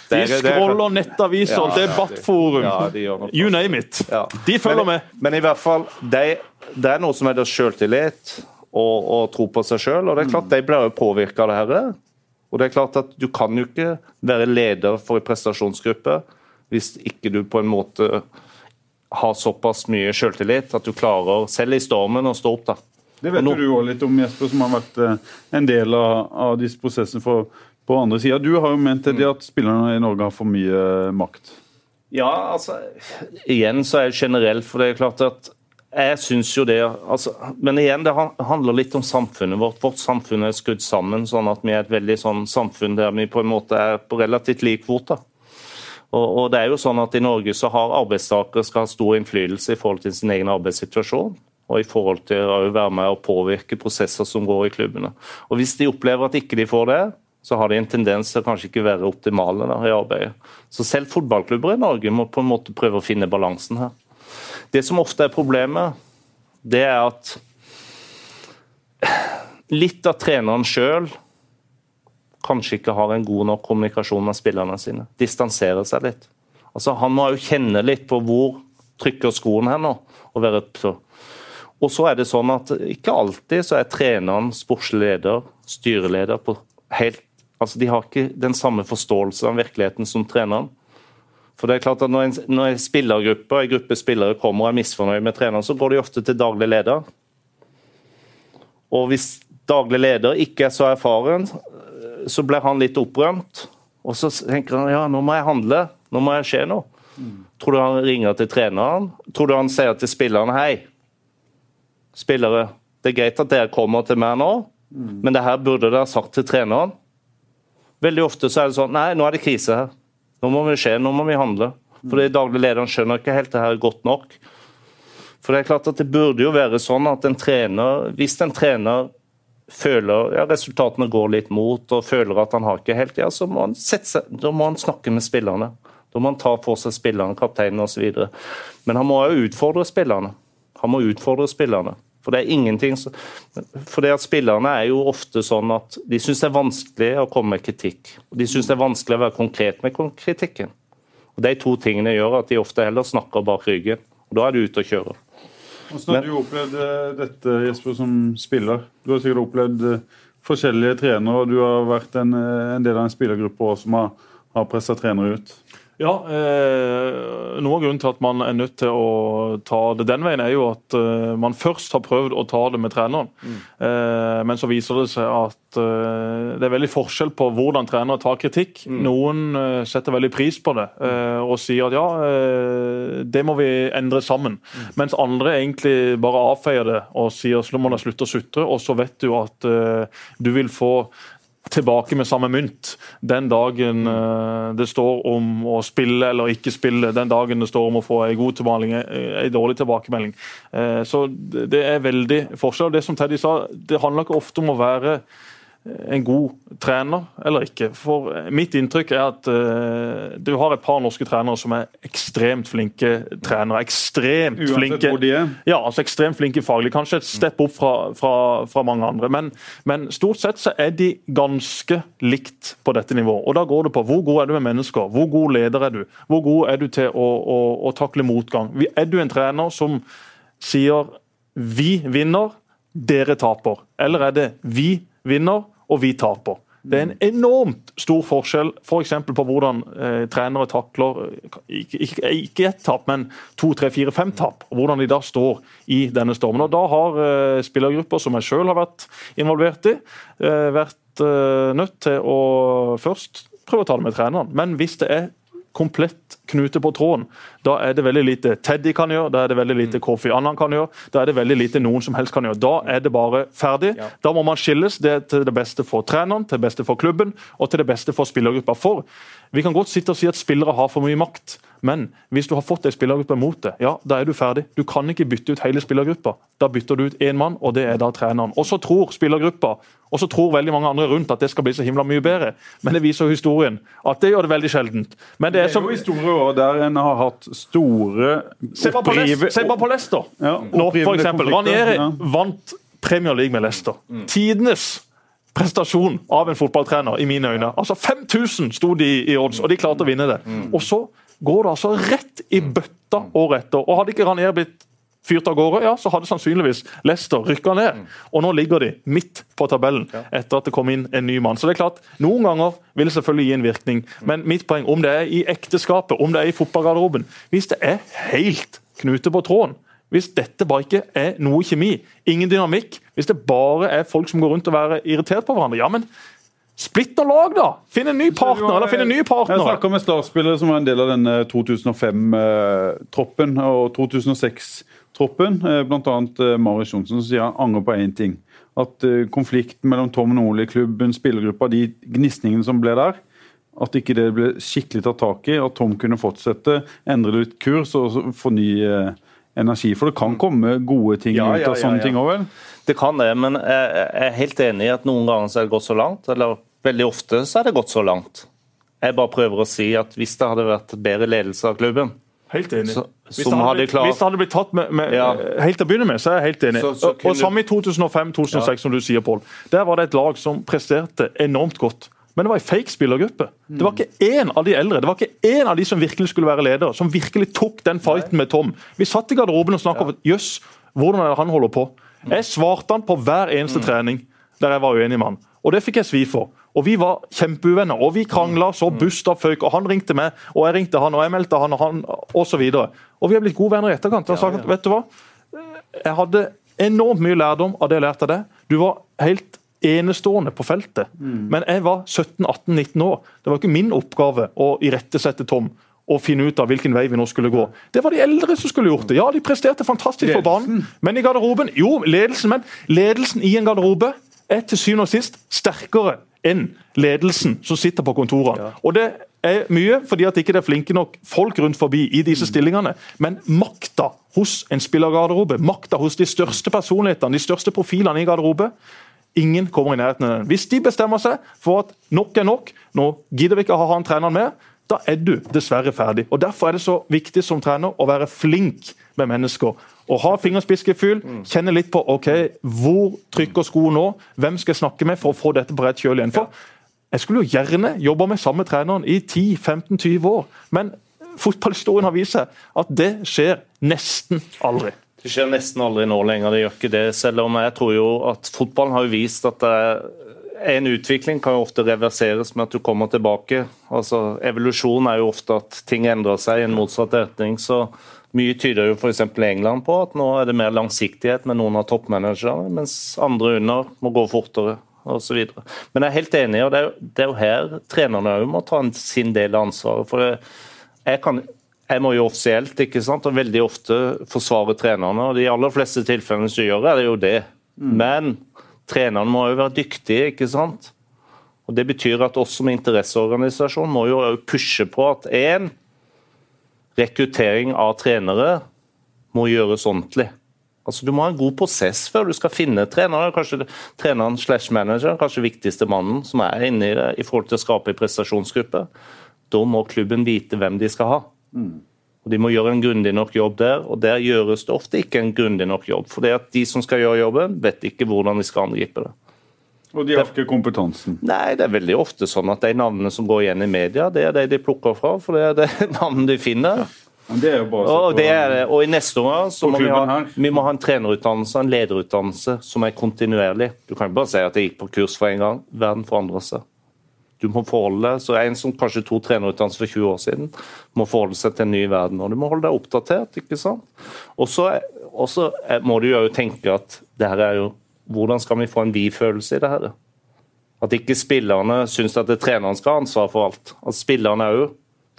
De scroller nettaviser, ja, debattforum, ja, you name it. Ja. De følger men, med. Men i hvert fall, det, det er noe som heter selvtillit og, og tro på seg sjøl. Og det er klart, de blir jo påvirka av det her. Og det er klart at Du kan jo ikke være leder for en prestasjonsgruppe hvis ikke du på en måte har såpass mye selvtillit at du klarer, selv i stormen, å stå opp. da. Det vet nå, du òg litt om, Jesper, som har vært eh, en del av, av disse prosessene for på andre sida. Du har jo ment det at spillerne i Norge har for mye makt. Ja, altså Igjen så er det generelt, for det er klart at jeg syns jo det altså, Men igjen, det handler litt om samfunnet vårt. Vårt samfunn er skrudd sammen sånn at vi er et veldig sånn samfunn der vi på en måte er på relativt lik fot. Og, og, det er jo sånn at I Norge så har arbeidstakere skal ha stor innflytelse i forhold til sin egen arbeidssituasjon. Og i forhold til å være med og påvirke prosesser som går i klubbene. Og Hvis de opplever at ikke de får det, så har de en tendens til å kanskje ikke være optimale der, i arbeidet. Så selv fotballklubber i Norge må på en måte prøve å finne balansen her. Det som ofte er problemet, det er at litt av treneren sjøl kanskje ikke har en god nok kommunikasjon med spillerne sine. Distanserer seg litt. Altså, han må jo kjenne litt på hvor trykker skoen her nå. Og, være og så er det sånn at ikke alltid så er treneren sportslig leder, styreleder, på helt Altså, De har ikke den samme forståelse av virkeligheten som treneren. For det er klart at Når en, når en spillergruppe en gruppe spillere kommer og er misfornøyd med treneren, så går de ofte til daglig leder. Og Hvis daglig leder ikke er så erfaren, så blir han litt opprømt. Og så tenker han ja, nå må jeg handle, nå må jeg skje noe. Mm. Tror du han ringer til treneren? Tror du han sier til spillerne hei, spillere, det er greit at dere kommer til meg nå, mm. men det her burde dere ha sagt til treneren. Veldig ofte så er det sånn Nei, nå er det krise her. Nå må vi skje, nå må vi handle. For det daglig lederen skjønner ikke helt det her godt nok. For det er klart at det burde jo være sånn at en trener, hvis en trener føler ja, resultatene går litt mot og føler at han har ikke helt, ja, så må han, seg, må han snakke med spillerne. Da må han ta for seg spillerne, kapteinen osv. Men han må jo utfordre spillerne. Han må utfordre spillerne. For det er ingenting For det at Spillerne er jo ofte sånn at de syns det er vanskelig å komme med kritikk. Og De syns det er vanskelig å være konkret med kritikken. Og De to tingene gjør at de ofte heller snakker bak ryggen. og Da er du ute og kjører. Hvordan har du opplevd eh, dette Jesper, som spiller? Du har sikkert opplevd eh, forskjellige trenere, og du har vært en, eh, en del av en spillergruppe som har, har pressa trenere ut. Ja, eh, Noe av grunnen til at man er nødt til å ta det den veien, er jo at eh, man først har prøvd å ta det med treneren. Mm. Eh, men så viser det seg at eh, det er veldig forskjell på hvordan trenere tar kritikk. Mm. Noen eh, setter veldig pris på det eh, og sier at ja, det må vi endre sammen. Mm. Mens andre egentlig bare avfeier det og sier så må du slutte å sutre, og så vet du at du vil få tilbake med samme mynt den dagen uh, det står om å spille eller ikke spille, den dagen det står om å få en god tilbakemelding, en dårlig tilbakemelding. Uh, så det er veldig forskjell. Det som Teddy sa, det handler ikke ofte om å være en god trener eller ikke. For Mitt inntrykk er at uh, du har et par norske trenere som er ekstremt flinke trenere. Ekstremt Uansett flinke. Hvor de er. Ja, altså ekstremt flinke faglig. Kanskje et stepp opp fra, fra, fra mange andre. Men, men, stort sett så er de ganske likt på dette nivået. Og Da går det på hvor god er du med mennesker, hvor god leder er du, hvor god er du til å, å, å takle motgang. Er du en trener som sier vi vinner, dere taper? Eller er det vi vinner, og vi taper. Det er en enormt stor forskjell f.eks. For på hvordan eh, trenere takler ikke, ikke, ikke ett tap, men to, tre, fire, fem tap. og Hvordan de da står i denne stormen. Og Da har eh, spillergrupper som jeg sjøl har vært involvert i, eh, vært eh, nødt til å først prøve å ta det med treneren. Men hvis det er komplett knute på tråden, da er det veldig lite Teddy kan gjøre, da er det veldig lite Kofi Annan kan gjøre, da er det veldig lite noen som helst kan gjøre. Da er det bare ferdig. Da må man skilles. Det er til det beste for treneren, til det beste for klubben og til det beste for spillergruppa. For vi kan godt sitte og si at spillere har for mye makt. Men hvis du har fått ei spillergruppe mot det, ja, da er du ferdig. Du kan ikke bytte ut hele spillergruppa. Da bytter du ut én mann, og det er da treneren. Og så tror spillergruppa og så tror veldig mange andre rundt at det skal bli så himla mye bedre. Men det viser historien at det gjør det veldig sjeldent. Men det er, som, det er jo historier der en har hatt store Se bare på, Leicester. Ja, Nå, for eksempel. Ranieri ja. vant Premier League med Leicester. Tidenes prestasjon av en fotballtrener, i mine øyne. Altså 5000 sto de i odds, og de klarte å vinne det. Og så går det altså rett i bøtta året etter. Og hadde ikke Ranier blitt fyrt av gårde, ja, så hadde sannsynligvis Leicester rykka ned. Og nå ligger de midt på tabellen etter at det kom inn en ny mann. Så det er klart, Noen ganger vil det selvfølgelig gi en virkning, men mitt poeng, om det er i ekteskapet, om det er i fotballgarderoben Hvis det er helt knute på tråden, hvis dette bare ikke er noe kjemi, ingen dynamikk, hvis det bare er folk som går rundt og er irritert på hverandre, ja, men Splitt og lag, da! Finn en ny partner! eller finn en ny partner. Jeg snakker med Start-spillere som var en del av denne 2005-troppen og 2006-troppen. Bl.a. Marius Johnsen som sier han angrer på én ting. At eh, konflikten mellom Tom Nordli, klubben, spillergruppa, de gnisningene som ble der, at ikke det ble skikkelig tatt tak i. At Tom kunne fortsette, endre litt kurs og få ny eh, energi. For det kan komme gode ting Ja, ut ja, av sånne ja, ja. ting òg, vel? Det kan det, men jeg er helt enig i at noen ganger så er det gått så langt. Eller veldig ofte så er det gått så langt. Jeg bare prøver å si at hvis det hadde vært bedre ledelse av klubben Helt enig. Så- hvis, det blitt, klart- hvis det hadde blitt tatt med, med Ja. helt til å begynne med, så er jeg helt enig. Så- så og, kunne- og Samme i 2005-2006, som du sier, Pål. Der var det et lag som presterte enormt godt. Men det var en fake spillergruppe. Det var ikke én av de eldre det var ikke én av de som virkelig skulle være leder, som virkelig tok den fighten med Tom. Vi satt i garderoben og snakket om jøss, hvordan er det han holder på? Jeg svarte han på hver eneste trening der jeg var uenig med han. Og det fikk jeg svi for. Og vi var kjempeuvenner, og vi krangla så busta føyk. Og han ringte meg, og jeg ringte han, og jeg meldte han, og han, osv. Og, og vi har blitt gode venner i etterkant. Og sagt, vet du hva? Jeg hadde enormt mye lærdom av det jeg lærte av deg. Du var helt enestående på feltet. Men jeg var 17-18-19 år. Det var ikke min oppgave å irettesette Tom og finne ut av hvilken vei vi nå skulle gå. Det var de eldre som skulle gjort det. Ja, de presterte fantastisk på banen, men i garderoben Jo, ledelsen, men ledelsen i en garderobe er til syvende og sist sterkere enn ledelsen som sitter på kontorene. Og det er mye fordi at ikke det er flinke nok folk rundt forbi i disse stillingene. Men makta hos en spillergarderobe, makta hos de største personlighetene, de største profilene i garderobe, Ingen kommer i nærheten av den. Hvis de bestemmer seg for at nok er nok, nå gidder vi ikke å ha han treneren med, da er du dessverre ferdig. Og Derfor er det så viktig som trener å være flink med mennesker. Å ha fingerspitzgefühl, kjenne litt på ok, hvor trykker skoen nå, hvem skal jeg snakke med for å få dette på rett kjøl igjen. For jeg skulle jo gjerne jobba med samme treneren i 10-15-20 år, men fotballhistorien har vist seg at det skjer nesten aldri. Det skjer nesten aldri nå lenger, det gjør ikke det. Selv om jeg tror jo at fotballen har vist at er en utvikling kan jo ofte reverseres med at du kommer tilbake. Altså, Evolusjon er jo ofte at ting endrer seg i en motsatt retning. så Mye tyder jo f.eks. England på at nå er det mer langsiktighet med noen av toppmanagerne, mens andre under må gå fortere osv. Men jeg er helt enig, og det er jo, det er jo her trenerne òg må ta sin del av ansvaret. for det, jeg kan jeg må jo offisielt ikke sant, og veldig ofte forsvare trenerne, og de aller fleste tilfellene som gjør det, er det jo det. Men trenerne må jo være dyktige, ikke sant. Og Det betyr at oss som interesseorganisasjon må jo pushe på at én rekruttering av trenere må gjøres ordentlig. Altså Du må ha en god prosess før du skal finne trenere. Kanskje treneren slash manager, kanskje viktigste mannen som er inne i det i forhold til å skape en prestasjonsgruppe. Da må klubben vite hvem de skal ha. Og De må gjøre en grundig nok jobb der, og der gjøres det ofte ikke en grundig nok jobb. For det at de som skal gjøre jobben, vet ikke hvordan de skal angripe det. Og de har ikke kompetansen. Nei, det er veldig ofte sånn at de navnene som går igjen i media, det er de de plukker fra, for det er det navnet de finner. Men det er jo bare Og, det er, det. og i neste omgang så må vi ha, vi må ha en trenerutdannelse en lederutdannelse som er kontinuerlig. Du kan ikke bare si at jeg gikk på kurs for en gang. Verden forandrer seg. Du må forholde så En som kanskje tok trenerutdannelse for 20 år siden, må forholde seg til en ny verden. og Du må holde deg oppdatert. ikke sant? Og så må du jo tenke at det her er jo Hvordan skal vi få en vi-følelse i det her? At ikke spillerne syns at det er treneren skal ha ansvar for alt. At spillerne òg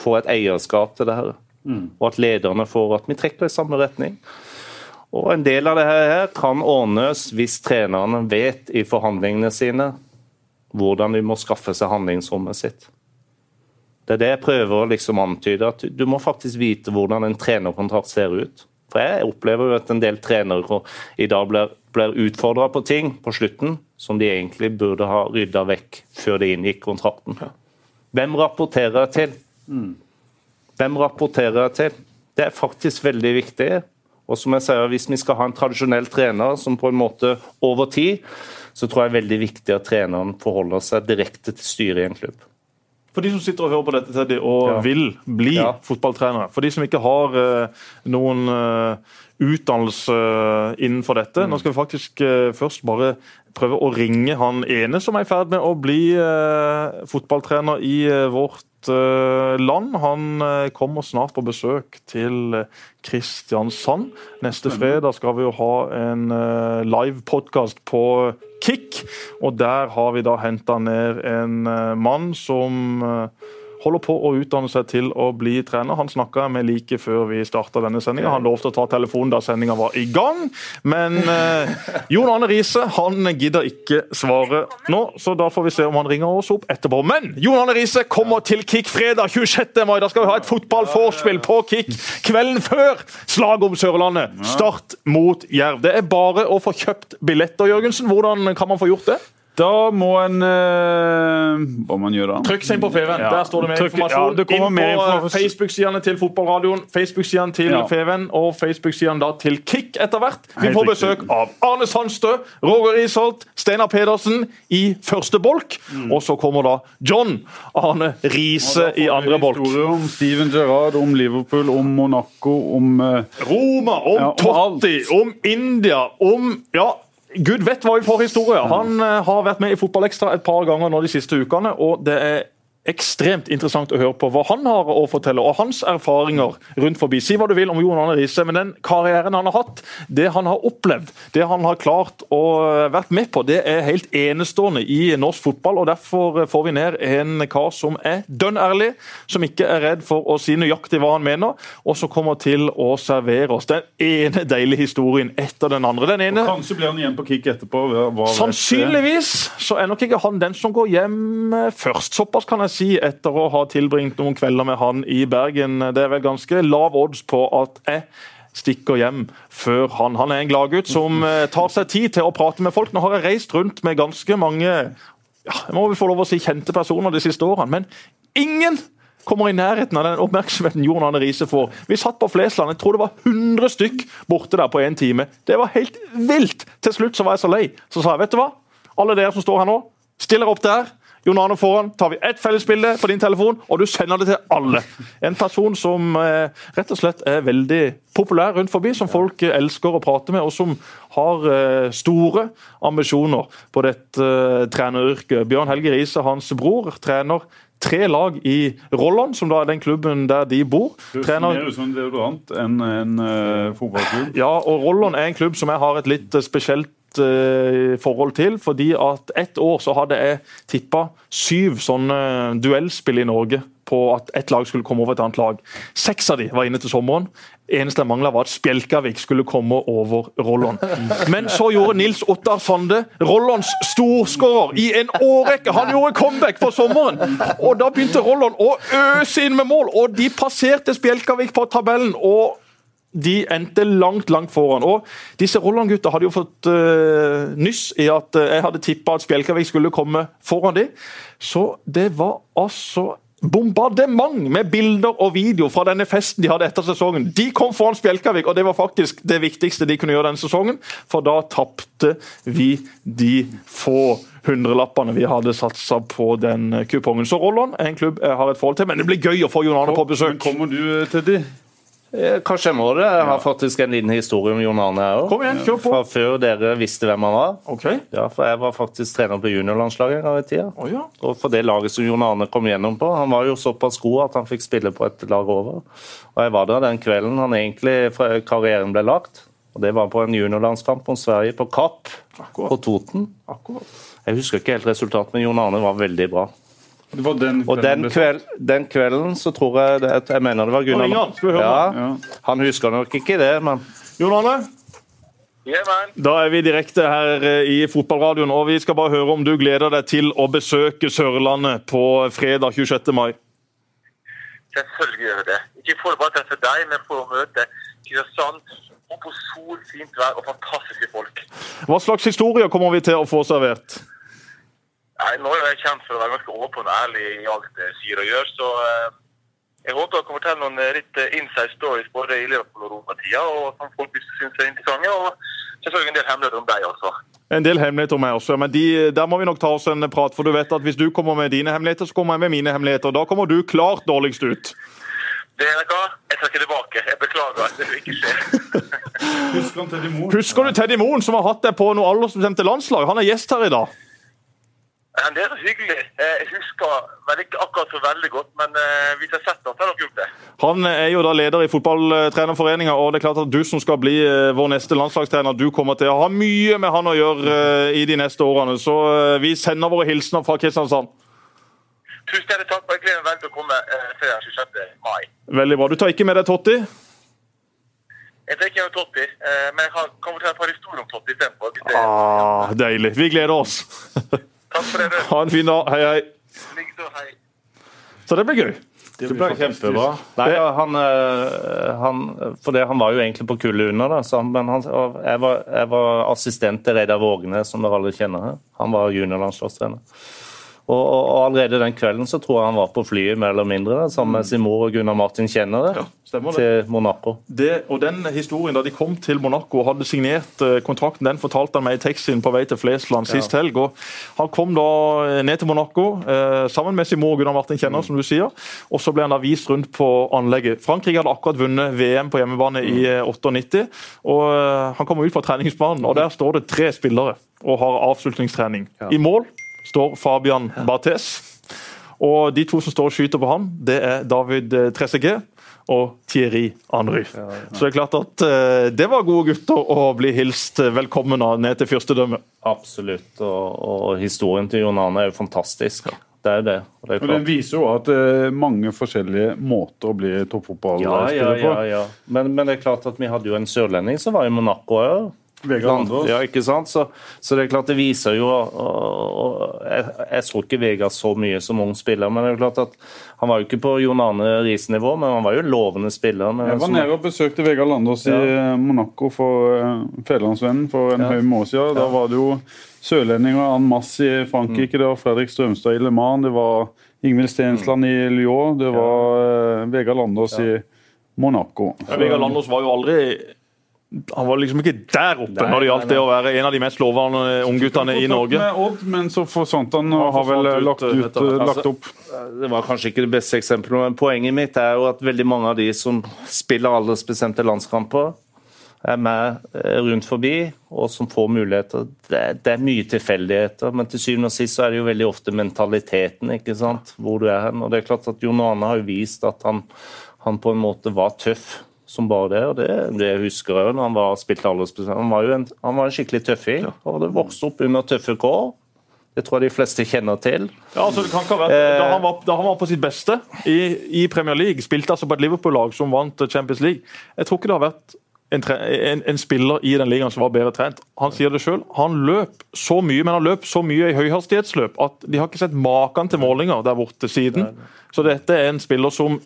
får et eierskap til det her. Mm. Og at lederne får at vi trekker i samme retning. Og En del av det her kan ordnes hvis trenerne vet i forhandlingene sine hvordan de må skaffe seg handlingsrommet sitt. Det er det jeg prøver å liksom antyde. at Du må faktisk vite hvordan en trenerkontrakt ser ut. For Jeg opplever jo at en del trenere i dag blir, blir utfordra på ting på slutten som de egentlig burde ha rydda vekk før de inngikk kontrakten. Hvem rapporterer jeg til? Mm. Hvem rapporterer jeg til? Det er faktisk veldig viktig. Og som jeg sier, Hvis vi skal ha en tradisjonell trener som på en måte over tid så tror jeg det er veldig viktig at treneren forholder seg direkte til styret i en klubb. For de som sitter og hører på dette Teddy, og ja. vil bli ja. fotballtrenere, for de som ikke har uh, noen uh, utdannelse innenfor dette mm. Nå skal vi faktisk uh, først bare prøve å ringe han ene som er i ferd med å bli fotballtrener i vårt land. Han kommer snart på besøk til Kristiansand. Neste fredag skal vi jo ha en live podkast på Kick. Og der har vi da henta ned en eh, mann som eh, holder på å utdanne seg til å bli trener. Han snakka jeg med like før vi starta denne sendinga. Han lovte å ta telefonen da sendinga var i gang, men eh, Jon Arne Riise han gidder ikke svare nå, så da får vi se om han ringer oss opp etterpå. Men Jon Arne Riise kommer til Kick fredag 26. mai. Da skal vi ha et fotballforspill på Kick kvelden før slaget om Sørlandet. Start mot Jerv. Det er bare å få kjøpt billetter, Jørgensen. Hvordan kan man få gjort det? Da må en uh, Hva man gjør da? Trykk seg inn på Feven. Ja. Der står det mer Trykk, informasjon. Ja, det inn på eh, Facebook-sidene til Fotballradioen, Facebook-sidene til ja. Feven og Facebook-sidene til Kick etter hvert. Vi får besøk av Arne Sandstø, Roger Isholt, Steinar Pedersen i første bolk. Mm. Og så kommer da John Arne Riise i andre bolk. Om Steven Gerrard, om Liverpool, om Monaco, om uh, Roma, om Totti, om India, om ja, Gud vet hva vi får historie! Han uh, har vært med i Fotballekstra et par ganger nå de siste ukene. og det er ekstremt interessant å høre på hva han har å fortelle, og hans erfaringer rundt forbi. Si hva du vil om Jon Arne Riise, men den karrieren han har hatt, det han har opplevd, det han har klart å vært med på, det er helt enestående i norsk fotball. og Derfor får vi ned en kar som er dønn ærlig, som ikke er redd for å si nøyaktig hva han mener, og som kommer til å servere oss den ene deilige historien etter den andre. Den ene, kanskje blir han igjen på kick etterpå? sannsynligvis så er nok ikke han den som går hjem først. Såpass kan jeg si si etter å ha tilbringt noen kvelder med han i Bergen. Det er vel ganske lav odds på at jeg stikker hjem før han. Han er en gladgutt som eh, tar seg tid til å prate med folk. Nå har jeg reist rundt med ganske mange ja, jeg må vel få lov å si kjente personer de siste årene, men ingen kommer i nærheten av den oppmerksomheten Jon Arne Riise får. Vi satt på Flesland, jeg tror det var 100 stykk borte der på én time. Det var helt vilt! Til slutt så var jeg så lei, så sa jeg vet du hva, alle dere som står her nå, stiller opp der. Jon Arne foran, tar vi ett fellesbilde på din telefon, og du sender det til alle. En person som eh, rett og slett er veldig populær rundt forbi, som folk eh, elsker å prate med, og som har eh, store ambisjoner på dette eh, treneryrket. Bjørn Helge Riise, hans bror, trener tre lag i Rollon, som da er den klubben der de bor. Trener... Mer som en deodorant enn en uh, fotballklubb. Ja, og Rollon er en klubb som jeg har et litt spesielt uh, forhold til. fordi at ett år så hadde jeg tippa syv sånne duellspill i Norge på at ett lag skulle komme over et annet lag. Seks av de var inne til sommeren. Eneste jeg mangla, var at Spjelkavik skulle komme over Rollon. Men så gjorde Nils Ottar Sande, Rollons storskårer, i en årrekke. Han gjorde comeback på sommeren! Og da begynte Rollon å øse inn med mål, og de passerte Spjelkavik på tabellen. og de endte langt langt foran. Og Disse Rolland-gutta hadde jo fått uh, nyss i at uh, jeg hadde tippa at Spjelkavik skulle komme foran dem. Så det var altså bombardement med bilder og video fra denne festen de hadde etter sesongen. De kom foran Spjelkavik, og det var faktisk det viktigste de kunne gjøre denne sesongen. For da tapte vi de få hundrelappene vi hadde satsa på den kupongen. Så Rollon er en klubb jeg har et forhold til, men det blir gøy å få Jon Arne på besøk. Men kommer du til de? Eh, Kanskje jeg må det. Jeg har faktisk en liten historie om Jon Arne òg. Kjør på. Fra før dere visste hvem han var. Okay. Ja, for Jeg var faktisk trener på juniorlandslaget en gang i tida. Oh, ja. Og for det laget som Jon Arne kom gjennom på. Han var jo såpass god at han fikk spille på et lag over. Og Jeg var der den kvelden han egentlig fra karrieren ble lagt. Og Det var på en juniorlandskamp mot Sverige, på Kapp Akkurat. på Toten. Akkurat. Jeg husker ikke helt resultatet, men Jon Arne var veldig bra. Det var den Og den, kveld, den kvelden så tror jeg det, Jeg mener det var Gunnar høre ja, Ja. Han husker nok ikke det, men Jon Arne, da er vi direkte her eh, i fotballradioen, og vi skal bare høre om du gleder deg til å besøke Sørlandet på fredag 26. mai. Selvfølgelig gjør jeg det. Ikke for å treffe deg, men for å møte Kristiansand. Og på sol, fint vær og fantastiske folk. Hva slags historier kommer vi til å få servert? Nei, nå er jeg kjent for å være ganske åpen og ærlig i alt jeg sier og gjør, så eh, jeg håper jeg kan fortelle noen eh, litt eh, inside stories både i Liverpool og Roma-tida, og som folk syns er interessante. Og selvfølgelig en del hemmeligheter om deg også. En del hemmeligheter om meg også, men de, der må vi nok ta oss en prat. For du vet at hvis du kommer med dine hemmeligheter, så kommer jeg med mine hemmeligheter. Da kommer du klart dårligst ut. Det er noe, jeg trekker tilbake. Jeg beklager. Det vil ikke skje. Husker han Teddy Moe? Husker du Teddy Moen, som har hatt deg på noe aldersbestemte landslag? Han er gjest her i dag. Men Det er hyggelig. Eh, Jeg husker vel ikke akkurat så veldig godt, men eh, hvis jeg har sett det, så har dere gjort det. Han er jo da leder i fotballtrenerforeninga, og det er klart at du som skal bli eh, vår neste landslagstrener, du kommer til å ha mye med han å gjøre eh, i de neste årene. Så eh, vi sender våre hilsener fra Kristiansand. Tusen hjertelig takk, og jeg gleder meg veldig til å komme eh, fredag 26. mai. Veldig bra. Du tar ikke med deg Totti? Jeg tar ikke med Totti, eh, men jeg kan fortelle et par historier om Totti istedenfor. Ah, deilig. Vi gleder oss. Takk for det. du. Ha en fin dag. Hei, hei. Så det blir gøy. det ble kjempebra. Nei, han, eh, han, for det, han var jo egentlig på kullet under, da, så han, men han, jeg, var, jeg var assistent til Reidar Vågne, som dere alle kjenner her. Han var juniorlandslagstrener. Og, og, og allerede den kvelden så tror jeg han var på flyet mer eller mindre, da, sammen med sin mor og Gunnar Martin Kjenner, Ja, til Monaco. Det, og den historien Da de kom til Monaco og hadde signert eh, kontrakten, den fortalte han meg i teksten på vei til Flesland sist helg. og Han kom da eh, ned til Monaco eh, sammen med sin mor Gunnar Martin Kjenner, som du sier. Og så ble han da vist rundt på anlegget. Frankrike hadde akkurat vunnet VM på hjemmebane i eh, 98. og Han kommer ut fra treningsbanen, og der står det tre spillere og har avslutningstrening. I mål står Fabian Barthes. Og de to som står og skyter på ham, det er David eh, Trezeguet og Thierry Henry. Så det er klart at eh, det var gode gutter å bli hilst velkommen av ned til fyrstedømmet. Absolutt. Og, og historien til Jon Arne er jo fantastisk. Det er det. Og det er Men Den viser jo at det er mange forskjellige måter å bli Ja, toppfotballspiller ja, på. ja, ja. Men, men det er klart at vi hadde jo en sørlending som var i Monaco òg. Vegard Landås. Ja, ikke sant? Så, så det er klart det viser jo og, og, jeg, jeg så ikke Vegard så mye som ung spiller, men det er jo klart at han var jo ikke på Jon Arne Riis-nivå, men han var jo lovende spiller. Men Jeg var som- nede og besøkte Vegard Landås i Monaco for uh, Federlandsvennen for en Ja. høy måned siden. Da var det jo sørlendinger en masse i Frankrike. Mm. Det var Fredrik Strømstad i Le Mans, det var Ingvild Stensland i Lyon, det var uh, Vegard Landås i Monaco. Ja, Vegard Landås var jo aldri han var liksom ikke der oppe Nei, når det gjaldt det å være en av de mest lovende ungguttene i Norge. Odd, men så forsvant han og Han har vel lagt, ut, lagt, ut, lagt opp. Det var kanskje ikke det beste eksempelet, men poenget mitt er jo at veldig mange av de som spiller aldersbestemte landskamper, er med eh, rundt forbi og som får muligheter. Det, er- det er mye tilfeldigheter, men til syvende og sist så er det jo veldig ofte mentaliteten ikke sant? hvor du er hen. Og det er klart at Jon Arne har jo vist at han, han på en måte var tøff som bare det. og Det, det husker jeg jo når han var spilte aldersbestemt. Han var jo en, han var en skikkelig tøffing, og det vokste opp under tøffe kår. Det tror jeg de fleste kjenner til. Ja, altså det kan ikke være. Eh. da, han var, da han var på sitt beste i, i Premier League, spilte altså på et Liverpool-lag som vant Champions League Jeg tror ikke det har vært en, tre, en, en spiller i den ligaen som var bedre trent. Han sier det sjøl. Han løp så mye, men han løp så mye i høyhastighetsløp at de har ikke sett maken til målinger der borte siden. Så dette er en spiller som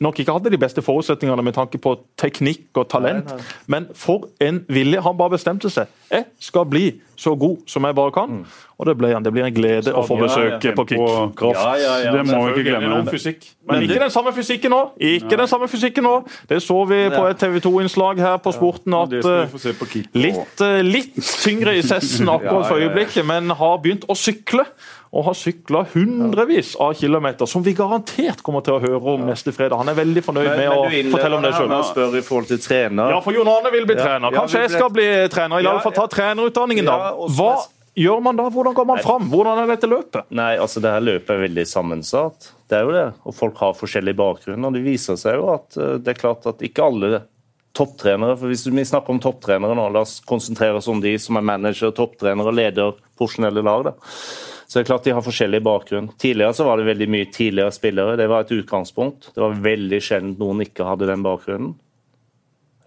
nok ikke hadde de beste forutsetningene med tanke på teknikk og talent, Nei, nei. men for en vilje. Han bare bestemte seg. Jeg skal bli så god som jeg bare kan. Og det, ble han. det blir en glede å få Ja, besøk på kick. Ja, ja, ja, det må vi ikke glemme. Men, Men ikke den samme fysikken nå. Ikke den samme fysikken nå. Det så vi på et TV 2-innslag her på Sporten at eh, på litt, eh, litt tyngre i sessen akkurat for øyeblikket, men har begynt å sykle. Og har sykla hundrevis av kilometer, som vi garantert kommer til å høre om neste fredag. Han er veldig fornøyd Men, med men å fortelle om det sjøl. Spør i forhold til trener. Ja, for Jon Arne vil bli Ja. trener. Kanskje jeg skal bli trener. I alle fall ta trenerutdanningen, da. Hva gjør man da? Hvordan går man fram? Hvordan er dette løpet? Nei, altså det her løpet er veldig sammensatt. Det er jo det. Og folk har forskjellig bakgrunn. Og det viser seg jo at eh, det er klart at ikke alle topptrenere for Hvis vi snakker om topptrenere nå, la oss konsentrere oss om de som er manager, topptrenere leder porsjonelle lag. da. Så det er klart De har forskjellig bakgrunn. Tidligere så var det veldig mye tidligere spillere. Det var et utgangspunkt. Det var veldig sjelden noen ikke hadde den bakgrunnen.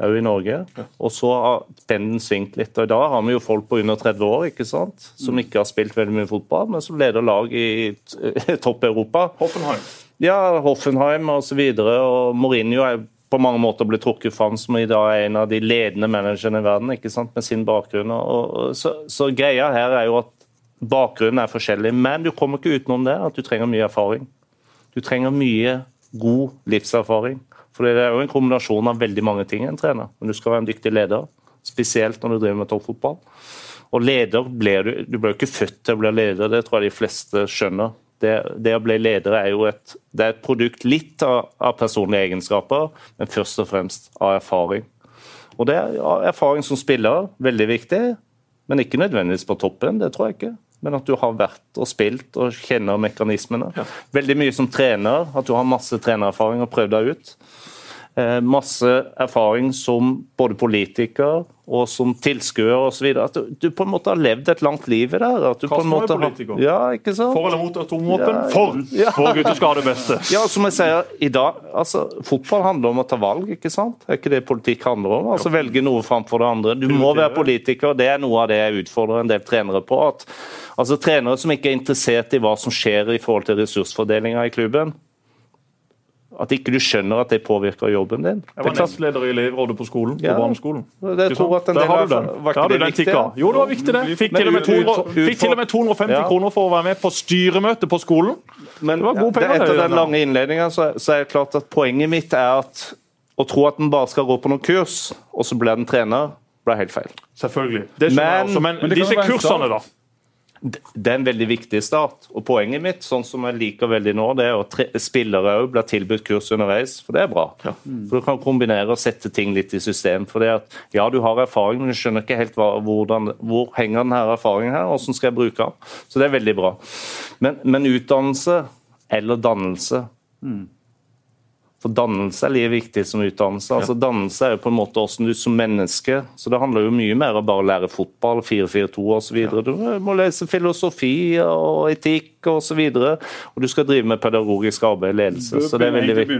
Òg i Norge. Og så har pendelen svingt litt. Og I dag har vi jo folk på under 30 år ikke sant? som ikke har spilt veldig mye fotball, men som leder lag i topp-Europa. Hoffenheim. Ja, Hoffenheim og så videre. Og Mourinho er på mange måter blitt trukket fram som i dag er en av de ledende managerne i verden ikke sant? med sin bakgrunn. Og, og, så, så greia her er jo at bakgrunnen er forskjellig, men du kommer ikke utenom det at du trenger mye erfaring. Du trenger mye god livserfaring. For det er jo en kombinasjon av veldig mange ting en trener. Men du skal være en dyktig leder, spesielt når du driver med toppfotball. Og leder blir du Du blir jo ikke født til å bli leder, det tror jeg de fleste skjønner. Det, det å bli leder er jo et, er et produkt litt av, av personlige egenskaper, men først og fremst av erfaring. Og det er erfaring som spiller, veldig viktig, men ikke nødvendigvis på toppen. Det tror jeg ikke. Men at du har vært og spilt og kjenner mekanismene. Veldig mye som trener, at du har masse trenererfaring og prøvd deg ut. Eh, masse erfaring som både politiker og som tilskuer osv. At du, du på en måte har levd et langt liv i det. At du på en måte er politiker. Ja, ikke sant? For eller mot atomvåpen? Ja. For! Ja. For gutter skal ha det beste. Ja, som jeg sier, i dag, altså, Fotball handler om å ta valg, ikke sant? Er ikke det politikk handler om? Altså Velge noe framfor det andre. Du må være politiker. Det er noe av det jeg utfordrer en del trenere på. at altså Trenere som ikke er interessert i hva som skjer i forhold til ressursfordelinga i klubben. At ikke du skjønner at det påvirker jobben din. Jeg var er nestleder i elevrådet på skolen. Ja. på barneskolen. Det- tror at en Der del har du den. var ikke det viktig? Jo, det var viktig, det. Fikk til og med 200 fikk til og med 250 Ja. kroner for å være med på styremøte på skolen. Men Det var gode penger, det- etter den lange innledninga så, så er det klart at poenget mitt er at å tro at en bare skal gå på noen kurs, og så blir en trener, blir helt feil. Selvfølgelig. Det skjønner jeg Men- også, men, men disse kursene, da. Det er en veldig viktig start. Og poenget mitt, sånn som jeg liker veldig nå, det er at spillere òg blir tilbudt kurs underveis, for det er bra. For Du kan kombinere og sette ting litt i system. For det at, ja, du har erfaring, men du skjønner ikke helt hva, hvordan, hvor henger denne erfaringen her, hvordan skal jeg bruke den. Så det er veldig bra. Men, men utdannelse eller dannelse For dannelse er like viktig som utdannelse. Altså Dannelse er jo på en måte åssen du som menneske Så det handler jo mye mer om bare å lære fotball, 4-4-2 osv. Du må lese filosofi og etikk osv. Og, og du skal drive med pedagogisk arbeid, ledelse. Så det er veldig viktig.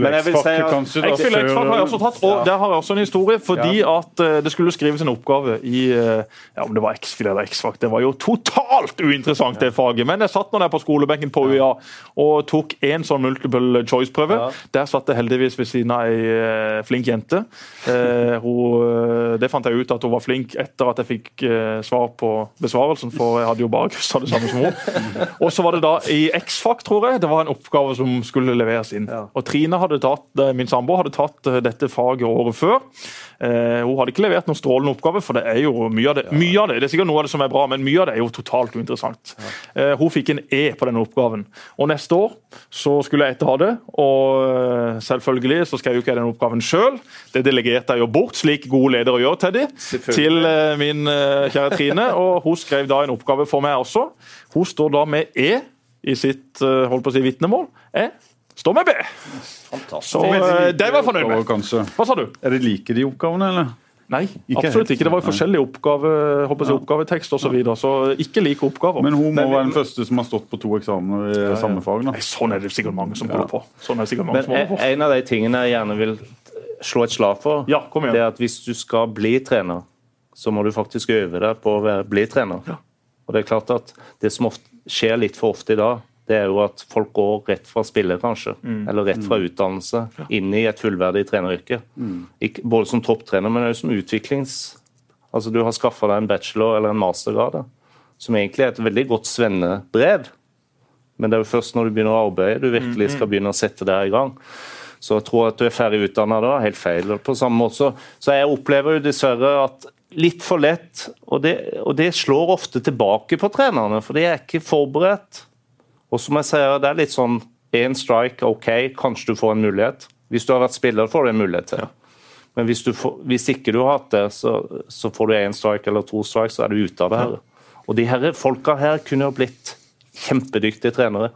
Men jeg vil si at- X-Fac har jeg også tatt, og der har jeg også en historie. Fordi at eh, det skulle skrives en oppgave i eh, ja, om det var X-fil eller X-Fac. Det var jo totalt uinteressant, det faget. Men jeg satt nå der på skolebenken på UiA og tok en sånn multiple choice-prøve. Der satt jeg heldigvis ved siden av ei eh, flink jente. Eh, hun, det fant jeg ut at hun var flink etter at jeg fikk eh, svar på besvarelsen, for jeg hadde jo bare kryssa det samme som hun. Og så var det da i X-Fac, tror jeg, det var en oppgave som skulle leveres inn. Og Trine hadde tatt, eh, min samboer hadde tatt eh, dette faget året før. Eh, hun hadde ikke levert noen strålende oppgave, for det er jo mye av det. Mye av det, det er sikkert noe av det som er bra, men mye av det er jo totalt uinteressant. Eh, hun fikk en E på denne oppgaven. Og neste år så skulle jeg etterha det, og eh, selvfølgelig så skrev jo ikke jeg den oppgaven sjøl. Det delegerte jeg jo bort, slik gode ledere gjør, Teddy, til eh, min kjære Trine. Og hun skrev da en oppgave for meg også. Hun står da med E i sitt eh, holdt på å si vitnemål. E står med B. Så eh, det var jeg fornøyd med. Kanskje. Hva sa du? Er det like de oppgavene, eller? Nei, Ikke absolutt ikke. Det var jo forskjellige oppgave, håper jeg, oppgavetekst osv. Så, videre, så ikke like oppgaver. Men hun må Men- være den første som har stått på to eksamener i samme fag. da. Nei, Sånn er det sikkert mange som holder på. Sånn er det sikkert mange Men som holder på. en av de tingene jeg gjerne vil slå et slag for, Ja, kom igjen. det er at hvis du skal bli trener, så må du faktisk øve deg på å bli trener. Og det er klart at det som ofte, skjer litt for ofte i dag, det er jo at folk går rett fra spiller, kanskje, Mm. eller rett fra utdannelse, inn i et fullverdig treneryrke. Ikke, både som topptrener, men også som utviklings... Altså Du har skaffa deg en bachelor eller en mastergrad, som egentlig er et veldig godt svennebrev. Men det er jo først når du begynner å arbeide du virkelig skal begynne å sette det i gang. Så jeg tror at du er ferdig utdanna da, helt feil. På samme måte så, så jeg opplever jo dessverre at litt for lett, og det, og det slår ofte tilbake på trenerne, for de er ikke forberedt. Og som jeg sier, det er litt sånn én strike, OK, kanskje du får en mulighet. Hvis du har vært spiller, får du en mulighet til. Men hvis, får, hvis, ikke du har hatt det, så, så får du én strike eller to strike, så er du ute av det her. Og de her folka her kunne jo blitt kjempedyktige trenere.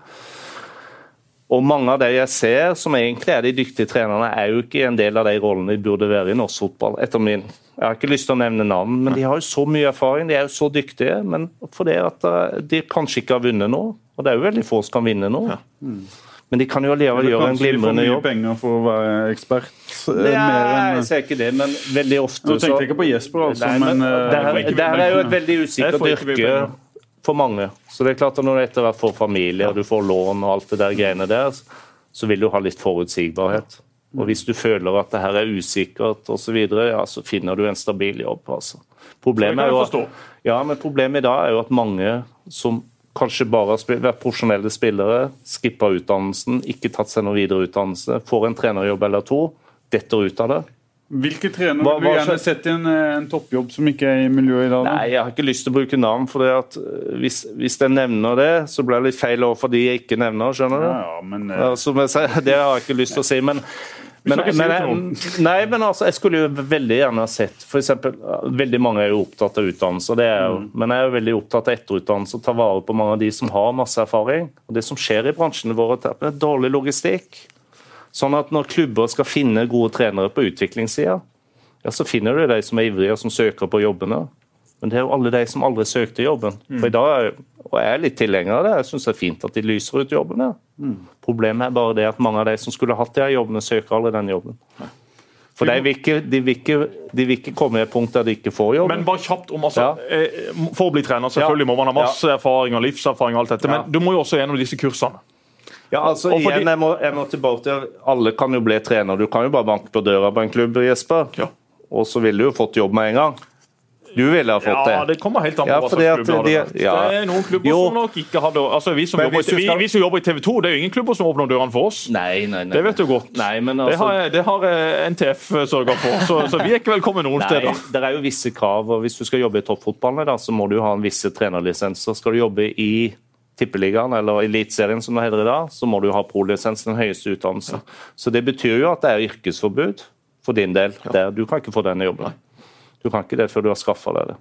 Og mange av de jeg ser som egentlig er de dyktige trenerne, er jo ikke en del av de rollene de burde være i norsk fotball. etter min. Jeg har ikke lyst til å nevne navn, men de har jo så mye erfaring, de er jo så dyktige. Men fordi at eh, de kanskje ikke har vunnet nå, og det er jo veldig få som kan vinne nå. Ja. Men de kan jo allikevel gjøre en glimrende jobb. Kanskje de får mye penger for å være ekspert? Nei, jeg ser ikke det, men veldig ofte så Nå tenkte jeg ikke på Jesper, altså, nei, men, men det, her, det her er jo et veldig usikkert yrke for mange. Så det er klart at Når du etter hvert får familie og du får lån og alt det der greiene der, så vil du ha litt forutsigbarhet. Og Hvis du føler at det her er usikkert osv., så, ja, så finner du en stabil jobb. altså. Problemet, er jo, ja, men problemet i dag er jo at mange som kanskje bare har vært profesjonelle spillere, skippa utdannelsen, ikke tatt seg noen videreutdannelse, får en trenerjobb eller to, detter ut av det. Hvilke trener vil du gjerne sett i en, eh, en, toppjobb som ikke er i miljøet i dag? Nei, Jeg har ikke lyst til å bruke navn. for det at eh, Hvis, hvis jeg nevner det, så blir det litt feil overfor de jeg ikke nevner. skjønner du? Ja, ja, men, uh... jeg, det har jeg ikke lyst til å si. men men, men, nei, men altså, jeg skulle jo veldig gjerne ha sett for eksempel, Veldig mange er jo opptatt av utdannelse, det er jo, mm. men jeg er jo veldig opptatt av etterutdannelse og ta vare på mange av de som har masse erfaring. Og Det som skjer i bransjene våre, er dårlig logistikk. Sånn at når klubber skal finne gode trenere på utviklingssida, ja, så finner du de som er ivrige og som søker på jobbene. Men det er jo alle de som aldri søkte jobben. For i dag er, og jeg er litt tilhenger av det. Jeg syns det er fint at de lyser ut jobbene. Mm. Problemet er bare det at mange av de som skulle hatt de jobbene, søker aldri den jobben. For de vil, ikke, de, vil ikke, de vil, ikke, komme i et punkt der de ikke får jobb. Men bare kjapt om altså, ja. Eh, for å bli trener, selvfølgelig må man ha masse erfaring og livserfaring, og alt dette, men du må jo også gjennom disse kursene. Ja, altså igjen, jeg må, jeg må, tilbake til Alle kan jo bli trener. Du kan jo bare banke på døra på en klubb, Jesper. Ja. Og så ville du jo fått jobb med en gang. Du ville ha fått det. Ja, det kommer helt an på ja, hva slags klubb de, det ja. Det er noen klubber jo. som nok ikke hadde altså, vi, som jobber, skal... vi, vi, som jobber i TV 2, det er jo ingen klubber som åpner dørene for oss. Nei, nei, nei. Det vet du godt. Nei, altså... det, har, det har eh, NTF eh, sørga for, så, så, vi er ikke velkommen noen nei, steder. Det er jo visse krav. og Hvis du skal jobbe i toppfotballen, så må du ha en visse trenerlisenser. Skal du jobbe i Tippeligaen eller Eliteserien som det heter i dag, så må du ha prolisens, den høyeste utdannelsen. Så det betyr jo at det er yrkesforbud for din del. Ja. Du kan ikke få denne jobben. Du kan ikke det før du har skaffa deg det.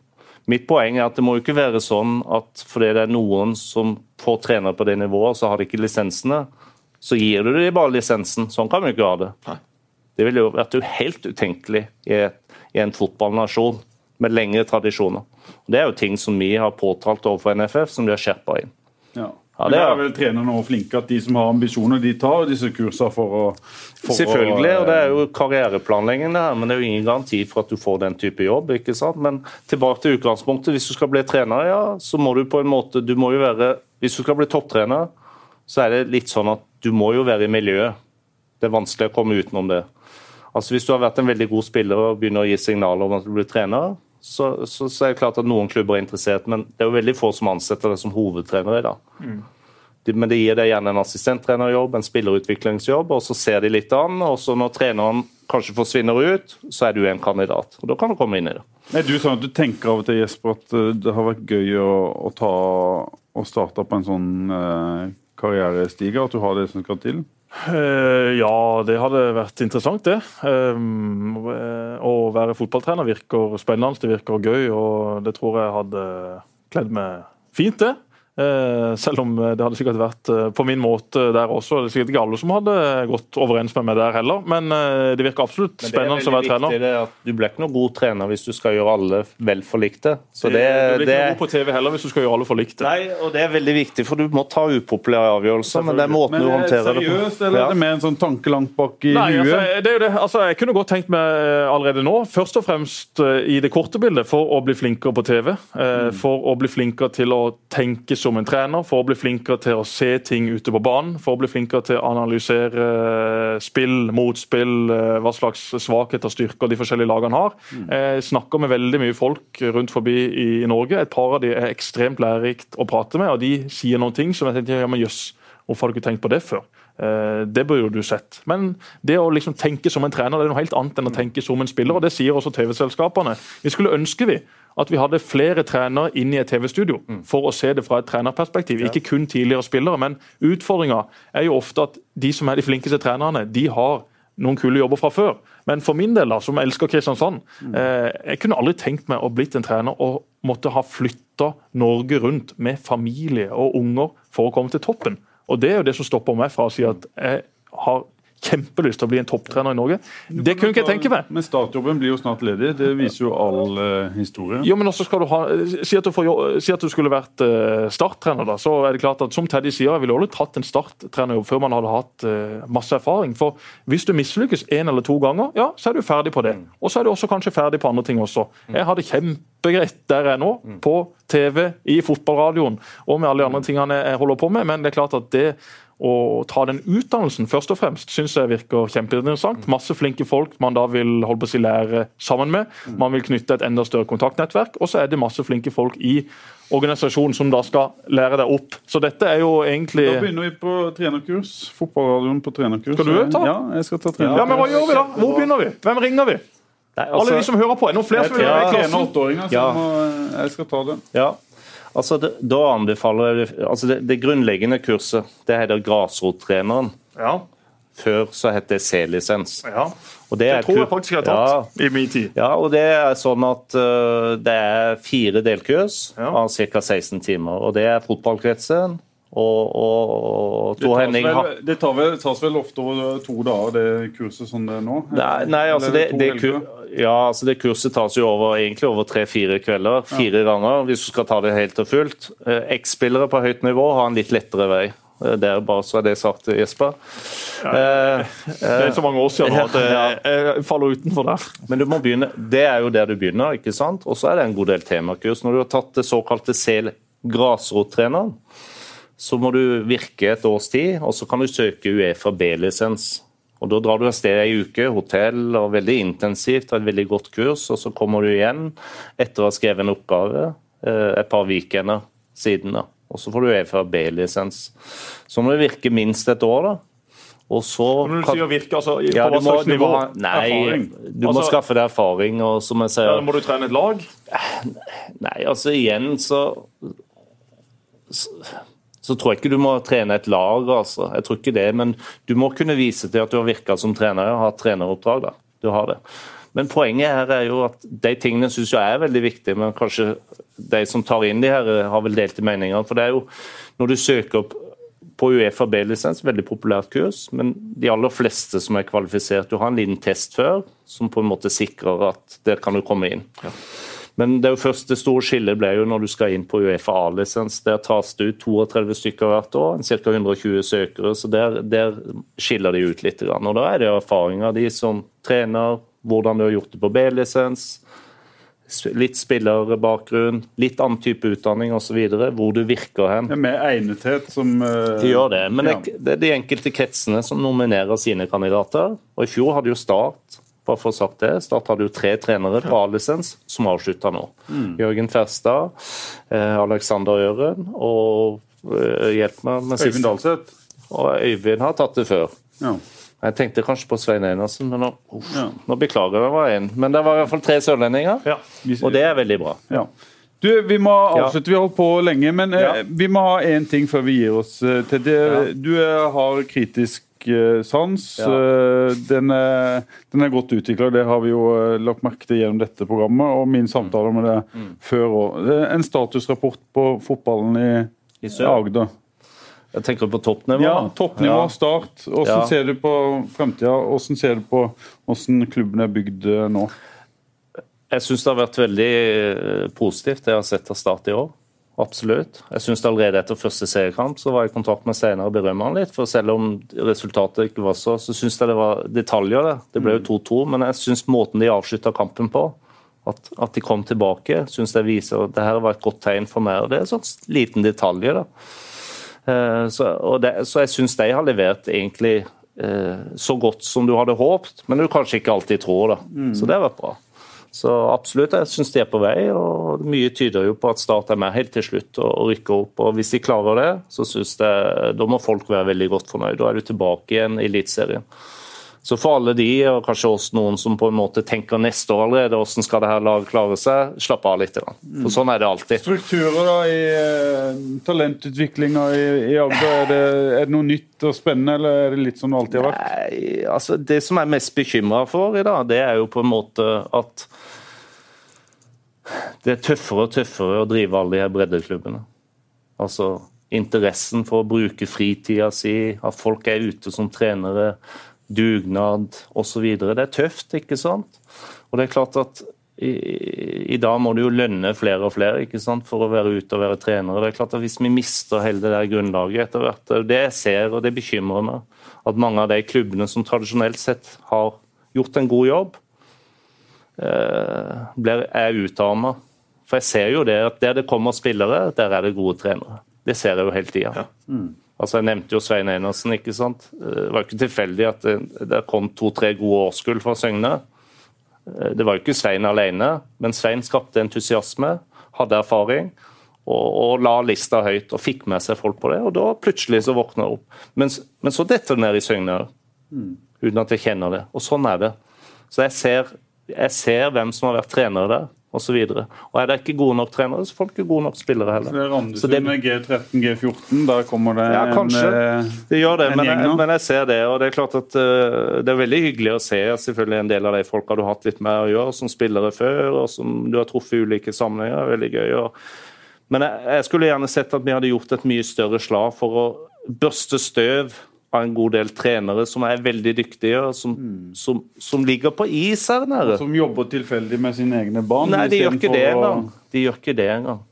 Mitt poeng er at det må ikke være sånn at fordi det er noen som får trenere på det nivået, så har de ikke lisensene, så gir du dem bare lisensen. Sånn kan vi ikke ha det. Det ville jo vært helt utenkelig i, i en fotballnasjon med lengre tradisjoner. Det er jo ting som vi har påtalt overfor NFF, som de har skjerpa inn. Ja. Ja, det er vel trenerne også flinke at de som har ambisjoner, de tar disse kursene for å for Selvfølgelig, og det er jo karriereplanlegging, det her, men det er jo ingen garanti for at du får den type jobb. ikke sant? Men tilbake til utgangspunktet. Hvis du skal bli trener, ja, så må du på en måte du må jo være, Hvis du skal bli topptrener, så er det litt sånn at du må jo være i miljøet. Det er vanskelig å komme utenom det. Altså Hvis du har vært en veldig god spiller og begynner å gi signaler om at du blir trener, så, så, så, er det klart at noen klubber er interessert, men det er jo veldig få som ansetter det som hovedtrener i dag. Mm. De, men det gir deg gjerne en assistenttrenerjobb, en spillerutviklingsjobb, og så ser de litt an. og så Når treneren kanskje forsvinner ut, så er du en kandidat. og Da kan du komme inn i det. Er du sånn at du tenker av og til Jesper, at eh, det har vært gøy å, å ta og starte på en sånn eh, karrierestige, at du har det som skal til? Uh, ja, det hadde vært interessant, det. Um, å være fotballtrener virker spennende, det virker gøy, og det tror jeg hadde kledd meg fint, det. Eh, selv om det hadde sikkert vært eh, på min måte der også. Det er sikkert ikke alle som hadde gått overens med meg der heller, men eh, det virker absolutt spennende å være trener. Det at Du blir ikke noen god trener hvis du skal gjøre alle vel forlikte. Så det, det, du blir ikke noe god på TV heller hvis du skal gjøre alle forlikte. Nei, og det er veldig viktig, for du må ta upopulære avgjørelser, men det er måten men, du håndterer det på. Seriøst, eller er det med en sånn tanke langt bak i Nei, huet? Altså, det er jo det. Altså, jeg kunne godt tenkt meg allerede nå, først og fremst i det korte bildet, for å bli flinkere på TV. Mm. For å bli flinkere til å tenke så som en trener for å bli flinkere til å se ting ute på banen. For å bli flinkere til å analysere eh, spill, motspill, eh, hva slags svakheter og styrker de forskjellige lagene har. Jeg snakker med veldig mye folk rundt forbi i Norge. Et par av de er ekstremt lærerikt å prate med, og de sier noen ting som jeg tenkte ja, men jøss, hvorfor har du ikke tenkt på det før? Eh, Det burde jo du sett. Men det å liksom tenke som en trener det er noe helt annet enn å tenke som en spiller. og Det sier også TV-selskapene. Vi skulle ønske vi at vi hadde flere trenere inn i et TV-studio for å se det fra et trenerperspektiv. Ikke kun tidligere spillere, men utfordringa er jo ofte at de som er de flinkeste trenerne, de har noen kule jobber fra før. Men for min del, da, som elsker Kristiansand, eh, jeg kunne aldri tenkt meg å blitt en trener og måtte ha flytta Norge rundt med familie og unger for å komme til toppen. Og Det er jo det som stopper meg fra å si at jeg har kjempelyst til å bli en topptrener i Norge. Det kunne ikke jeg tenke meg. Men startjobben blir jo snart ledig. Det viser jo all uh, historie. Jo, men også skal du ha, Si at du, får, si at du skulle vært uh, starttrener. da, så er det klart at Som Teddy sier, jeg ville aldri tatt en starttrenerjobb før man hadde hatt uh, masse erfaring. For Hvis du mislykkes én eller to ganger, ja, så er du ferdig på det. Og så er du også kanskje ferdig på andre ting også. Jeg har det kjempegreit der jeg er nå, på TV, i fotballradioen og med alle de andre tingene jeg holder på med, men det er klart at det å ta den utdannelsen først og fremst synes jeg virker kjempeinteressant. Masse flinke folk man da vil holde på å si lære sammen med. Man vil knytte et enda større kontaktnettverk. Og så er det masse flinke folk i organisasjonen som da skal lære deg opp. Så dette er jo egentlig Da begynner vi på trenerkurs. Fotballradioen på trenerkurs. Skal du ta? Ja, jeg skal ta trenerkurs. Ja, men hva gjør vi da? Hvor begynner vi? Hvem ringer vi? Nei, Alle de altså, som hører på. Er det noen flere som vil være i klassen? Ja. jeg jeg skal ta det. ja. Altså, det, da anbefaler jeg altså det, det grunnleggende kurset. Det heter grasrottreneren. Ja, Før så het det C-lisens. ja. Og det er Det tror jeg faktisk jeg har tatt i min tid. Ja, og det er sånn at uh, det er fire delkurs Ja. av ca. 16 timer. Og det er fotballkretsen og, og, og Tor tas, Henning har det tar vel, tas vel ofte over to dager, det kurset som det er nå? Nei, nei altså det, det, det, ja, altså det kurset tas jo over, egentlig over tre-fire kvelder. Fire ganger, hvis du skal ta det helt og fullt. Eh, Eks-spillere på høyt nivå har en litt lettere vei. Eh, Det er bare så er det sagt, Jesper. Ja, Det er så mange år siden nå at jeg faller utenfor der. Men du må begynne, det er jo der du begynner, ikke sant? Og så er det en god del temakurs. Når du har tatt det såkalte CL grasrottreneren, så må du virke et års tid, og så kan du søke Uefa B-lisens. Og Da drar du av sted ei uke, hotell og veldig intensivt, og et veldig godt kurs. Og så kommer du igjen etter å ha skrevet en oppgave eh, et par ukene siden. da. Og så får du Uefa B-lisens. Så må du virke minst et år, da. Og så Når du kan- sier virke, altså på ja, hva slags nivå? ha, nei, Erfaring. du må Altså- skaffe deg erfaring, og som jeg sier Ja, Må du trene et lag? Nei, altså igjen så, så tror jeg ikke du må trene et lag, altså. Jeg tror ikke det, Men du må kunne vise til at du har virka som trener og hatt treneroppdrag. da. Du har det. Men poenget her er jo at de tingene syns jeg er veldig viktige, men kanskje de som tar inn de her, har vel delte meninger. For det er jo når du søker opp på Uefa B-lisens, veldig populært kurs, men de aller fleste som er kvalifisert, du har en liten test før som på en måte sikrer at der kan du komme inn. Men det er jo først det store skillet ble jo når du skal inn på Uefa A-lisens. Der tas det ut 32 stykker hvert år, ca. 120 søkere. Så der, der skiller de ut litt. Og da er det erfaring av de som trener, hvordan du har gjort det på B-lisens. Litt spillerbakgrunn, litt annen type utdanning osv. Hvor du virker hen. Ja, med egnethet som uh, De gjør det, men ja. det, det er de enkelte kretsene som nominerer sine kandidater. Og I fjor hadde jo Start bare for å sagt det, Start hadde jo tre trenere på A-lisens som avslutta nå. Mm. Jørgen Ferstad, eh, Alexander Øren og eh, hjelp meg med Øyvind siste. Dahlseth. Og Øyvind har tatt det før. Ja. Jeg tenkte kanskje på Svein Einarsen, men nå, uff, Ja. nå beklager jeg det var en. Men det var i hvert fall tre sørlendinger, Ja. og det er veldig bra. Ja. Du, Vi må avslutte, vi har holdt på lenge, men eh, vi må ha én ting før vi gir oss. eh, til det. Du eh, har kritisk eh, sans. Ja. eh, Den, er, den er godt utvikla, det har vi jo eh, lagt merke til gjennom dette programmet. Og min samtale med det Mm. før òg. En statusrapport på fotballen i, I. Agder. Jeg tenker på toppnivå. Ja. Toppnivå, Ja. start. Hvordan Ja. ser du på fremtida? Hvordan ser du på hvordan klubben er bygd eh, nå? Jeg syns det har vært veldig eh, positivt det jeg har sett av Start i år. Absolutt. Jeg synes Allerede etter første seriekamp så var jeg i kontakt med Steinar og berømmer han litt. for Selv om resultatet ikke var så, så syns jeg det var detaljer der. Det ble jo 2-2, men jeg syns måten de avslutta kampen på At, at de kom tilbake, syns jeg viser at det her var et godt tegn for meg. og Det er en sånn liten detalj. da. Eh, så, det, så jeg syns de har levert egentlig eh, så godt som du hadde håpet, men du kanskje ikke alltid tror. da. Mm. Så det har vært bra. Så absolutt, jeg syns de er på vei, og mye tyder jo på at Start er med helt til slutt og, rykker opp. og Hvis de klarer det, så synes jeg, da må folk være veldig godt fornøyd. Da er du tilbake igjen i Eliteserien. Så for alle de, og kanskje også noen som på en måte tenker neste år allerede, hvordan skal det her laget klare seg, slapp av litt. For sånn er det alltid. Strukturer da i uh, talentutviklinga i, i Agder, er det, er det, noe nytt og spennende, eller er det litt som det alltid har vært? Nei, altså Det som jeg er mest bekymra for i dag, det er jo på en måte at det er tøffere og tøffere å drive alle de her breddeklubbene. Altså interessen for å bruke fritida si, at folk er ute som trenere dugnad osv. Det er tøft, ikke sant? Og det er klart at i, i, dag må det jo lønne flere og flere ikke sant, for å være ute og være trenere. Det er klart at Hvis vi mister hele det der grunnlaget etter hvert, det er det jeg ser og det bekymrer meg. At mange av de klubbene som tradisjonelt sett har gjort en god jobb, eh, blir, er utarma. For jeg ser jo det at der det kommer spillere, der er det gode trenere. Det ser jeg jo hele tida. Ja. Mm. Altså, Jeg nevnte jo Svein Einersen. ikke sant? Det var ikke tilfeldig at det, det kom to-tre gode årskull fra Søgne. Det var jo ikke Svein alene, men Svein skapte entusiasme, hadde erfaring og, og, la lista høyt og fikk med seg folk på det. og Da plutselig så våkna det opp. Men, men, så detter det ned i Søgne mm. uten at jeg kjenner det. Og sånn er det. Så jeg ser, jeg ser hvem som har vært trener der osv. Er det ikke gode nok trenere, så får du ikke gode nok spillere heller. Så det rammes det med G13, G14, da kommer det ja, kanskje. en eh, Det gjør det, men jeg, men jeg, ser det. og Det er klart at uh, det er veldig hyggelig å se selvfølgelig en del av de folka du har hatt litt med å gjøre som spillere før, og som du har truffet i ulike sammenhenger. veldig gøy. Og, men jeg, jeg skulle gjerne sett at vi hadde gjort et mye større slag for å børste støv av en god del trenere som er veldig dyktige, og som, mm. som, som ligger på is her nede. Som jobber tilfeldig med sine egne barn? Nei, de gjør ikke det engang. De gjør ikke det engang.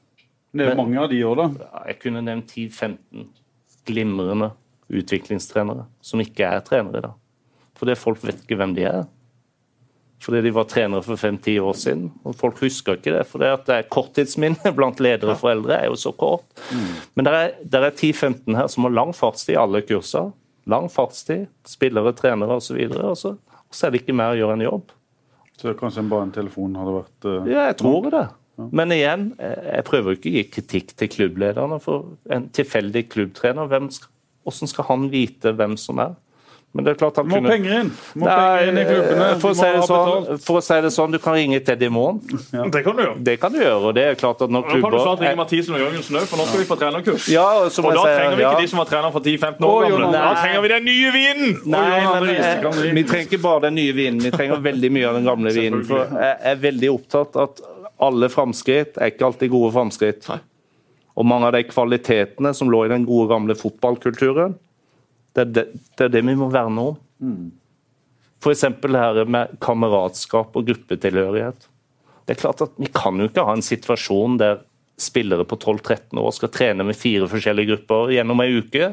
Det er Men, mange av de òg, da? Jeg kunne nevnt 10-15 glimrende utviklingstrenere som ikke er trenere i dag. Fordi folk vet ikke hvem de er. Fordi de var trenere for fem-ti år siden. og Folk husker ikke det. For det at det er korttidsminne blant ledere og foreldre er jo så kort. Mm. Men det er, er 10-15 her som har lang fartstid i alle kurser lang fartstid, spillere, trenere osv. Og, så, og så er det ikke mer å gjøre enn jobb. Så kanskje bare en telefon hadde vært uh, Ja, jeg tror det. Ja. Men igjen, jeg prøver ikke å gi kritikk til klubblederne. For en tilfeldig klubbtrener, hvem hvordan skal han vite hvem som er? Men det er klart han Må kunne... penger inn! Må Nei, penger inn i klubbene. For å, si sånn, for å, si det sånn, du kan ringe til Eddie Moen. Ja. Det kan du gjøre. Det kan du gjøre, og det er klart at når klubber... Nå kan du snart ringe Mathisen og Jørgensen òg, for nå skal vi på trenerkurs. Ja, og, og da trenger vi ikke de som var trener for 10-15 år gamle. Da trenger vi den nye vinen! Nei, men eh, vi trenger ikke bare den nye vinen, vi trenger veldig mye av den gamle vinen. For jeg er veldig opptatt at alle framskritt er ikke alltid gode framskritt. Og mange av de kvalitetene som lå i den gode, gamle fotballkulturen, det er det, det, er det vi må verne om. Mm. F.eks. det her med kameratskap og gruppetilhørighet. Det er klart at Vi kan jo ikke ha en situasjon der spillere på 12-13 år skal trene med fire forskjellige grupper gjennom ei uke.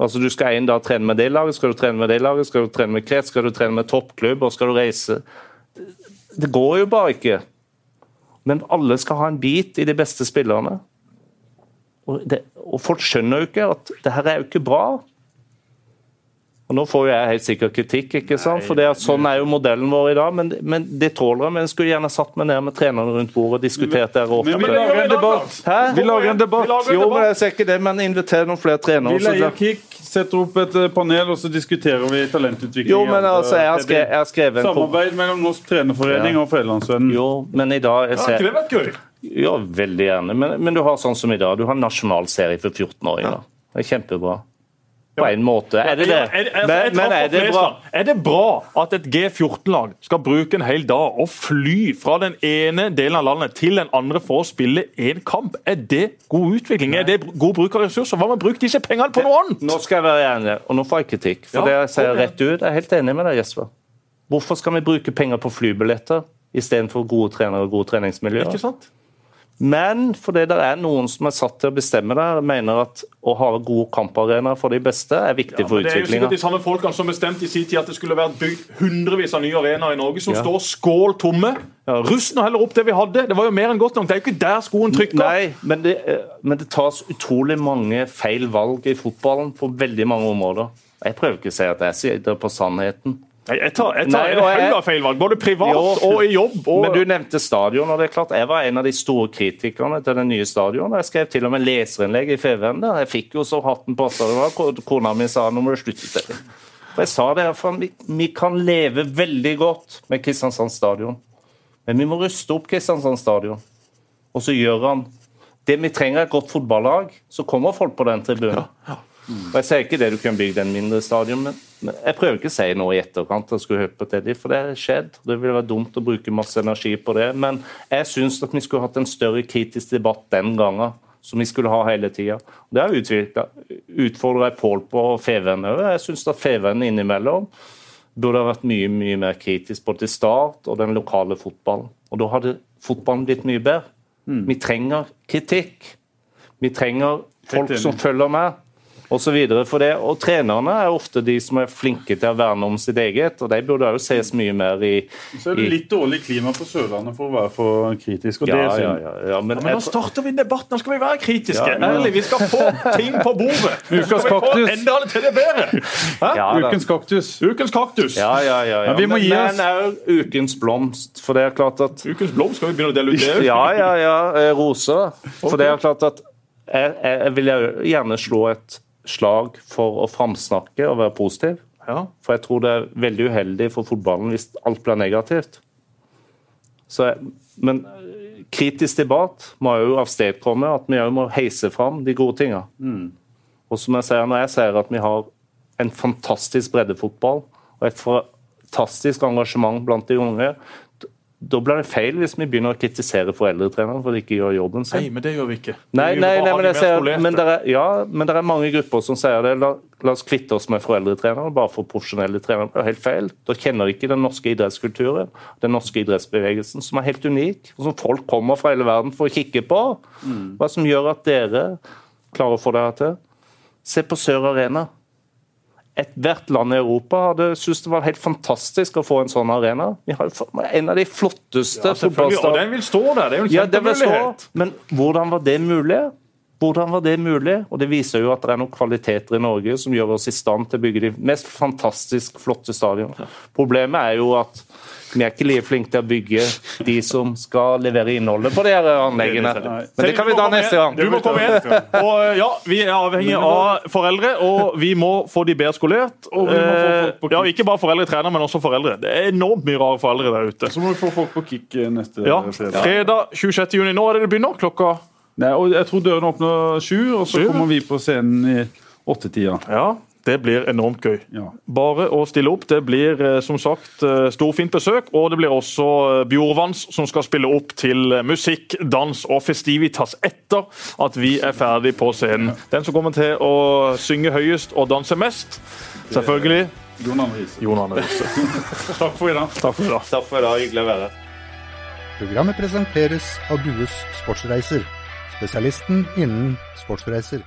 Altså Du skal en dag trene med det laget, skal du trene med det laget, skal du trene med krets, skal du trene med toppklubb, og skal du reise Det går jo bare ikke. Men alle skal ha en bit i de beste spillerne. Og, det, og folk skjønner jo ikke at det her er jo ikke bra. Og Nå får jeg helt sikkert kritikk, ikke sant? for sånn er jo modellen vår i dag. Men, men det tåler jeg. Men jeg skulle gjerne satt meg ned med trenerne rundt bordet og diskutert det. Men vi lager en debatt! Hæ? Vi lager en debatt. Jo, men jeg ser ikke det, men inviter noen flere trenere. Vi leier Kick, setter opp et eh, panel, og så diskuterer vi talentutvikling. Jo, men altså, jeg har skrevet, jeg har skrevet en Samarbeid mellom Norsk trenerforening ja. og Fedrelandsvennen. Jo, men i dag jeg ser... Ja, ikke det vært gøy? Ja, veldig gjerne. Men, men, du har sånn som i dag. Du har nasjonal serie for 14-åringer. Det er kjempebra på en måte. Er det det? Altså, men, men er det bra? Er det bra at et G14-lag skal bruke en hel dag og fly fra den ene delen av landet til den andre for å spille én kamp? Er det god utvikling? Er det god bruk av ressurser? Hva med å bruke disse pengene på noe annet? Nå skal jeg være enig, og nå får jeg kritikk. For det jeg sier rett ut, jeg er helt enig med deg, Jesper. Hvorfor skal vi bruke penger på flybilletter istedenfor gode trenere og gode treningsmiljøer? Ikke sant? Men fordi det er noen som er satt til å bestemme det, mener at å ha gode kamparenaer for de beste er viktig Ja, for utviklinga. det er jo sikkert de samme folkene som bestemte i sin tid at det skulle vært bygd hundrevis av nye arenaer i Norge, som Ja. står skål tomme. Ja. Russ nå heller opp det vi hadde. Det var jo mer enn godt nok. Det er jo ikke der skoen trykker. Nei, men det, eh, men det tas utrolig mange feil valg i fotballen på veldig mange områder. Jeg prøver ikke å si at jeg sitter på sannheten. Jeg tar, jeg tar Nei, en haug av feil valg, både privat Jo. og i jobb. Og, Men du nevnte stadion, og det er klart jeg var en av de store kritikerne til det nye stadion. Jeg skrev til og med leserinnlegg i FVN der. Jeg fikk jo så hatten på seg. Det var Kona mi sa nå må du slutte. med det. For jeg sa det, for vi, vi kan leve veldig godt med Kristiansand stadion. Men vi må ruste opp Kristiansand stadion. Og så gjør han det vi trenger, er et godt fotballag. Så kommer folk på den tribunen. Og Jeg sier ikke det du kunne bygd en mindre stadion, men, jeg prøver ikke å si noe i etterkant. Jeg skulle høre på Teddy, for det har skjedd. Det ville vært dumt å bruke masse energi på det. Men jeg syns at vi skulle hatt en større kritisk debatt den gangen. Som vi skulle ha hele tida. Det har utfordra jeg Pål på Feven òg. Jeg syns at Feven innimellom burde ha vært mye mye mer kritisk både til Start og den lokale fotballen. Og Da hadde fotballen blitt mye bedre. Vi trenger kritikk. Vi trenger folk som følger med, osv. For det. Og trenerne er ofte de som er flinke til å verne om sitt eget, og de burde også ses mye mer i, Så er det i litt dårlig klima på Sørlandet for å være for kritisk. og det ja, er ja, synd. ja, ja, men Men jeg, nå starter vi en debatt. Nå skal vi være kritiske. Ja, ja. Ærlig, Vi skal få ting på bordet. Nå skal vi få kaktus. enda til det bedre. Ja. Ukens kaktus. Ukens kaktus. ja, ja, ja, ja. Men vi må Men, gi oss. men òg ukens blomst, for det er klart at Ukens blomst. Skal vi begynne å dele ut det? Ja, ja, ja. eh, Roser. For det er klart at jeg, jeg, jeg vil gjerne slå et slag for å framsnakke og være positiv. Ja. For jeg tror det er veldig uheldig for fotballen hvis alt blir negativt. Så, jeg- men eh, kritisk debatt må jo avstedkomme at vi òg må heise fram de gode tinga. Og som jeg sier, når jeg sier at vi har en fantastisk breddefotball og et fantastisk engasjement blant de unge, da blir det feil hvis vi begynner å kritisere foreldretreneren for at de ikke gjør jobben sin. Nei, men det gjør vi ikke. Nei, nei, nei men, ser, men, det er, ja, men det er mange grupper som sier det. La, la oss kvitte oss med foreldretrenere bare for profesjonelle trenere. Det er helt feil. Da kjenner de ikke den norske idrettskulturen, den norske idrettsbevegelsen, som er helt unik, og som folk kommer fra hele verden for å kikke på. Hva som gjør at dere klarer å få det her til. Se på Sør Arena. Ethvert land i Europa hadde syntes det var helt fantastisk å få en sånn arena. Vi har en av de flotteste Ja, selvfølgelig. Og den vil stå der. Det er jo en ja, vil stå, men hvordan var det mulig? Hvordan var det mulig? Og Det viser jo at det er noen kvaliteter i Norge som gjør oss i stand til å bygge de mest fantastisk flotte stadionene. Problemet er jo at vi er ikke like flinke til å bygge de som skal levere innholdet på de her anleggene. Men det kan vi ta neste gang. Du må komme igjen. Og ja, Vi er avhengig av foreldre, og vi må få de bedre skolert. Og vi må få folk på Eh, ja, Ikke bare foreldre trener, men også foreldre. Det er enormt mye rare foreldre der ute. Så må vi få folk på kick eh, neste Ja, fredag. Fredag 26. juni. Nå er det det begynner. Klokka Nei, og jeg tror dørene åpner sju, og så kommer vi på scenen i åttetida. Ja, det blir enormt gøy. Ja. Bare å stille opp. Det blir eh, som sagt eh, storfint besøk. Og det blir også Bjorvans som skal spille opp til eh, musikk, dans og festivitas etter at vi er ferdig på scenen. Den som kommer til å synge høyest og danse mest, selvfølgelig Jon Arne Riise. Jon Arne Riise. Takk for i dag. Takk for i dag. Takk for i dag. Hyggelig å være her. Programmet presenteres av Dues Sportsreiser, spesialisten innen sportsreiser.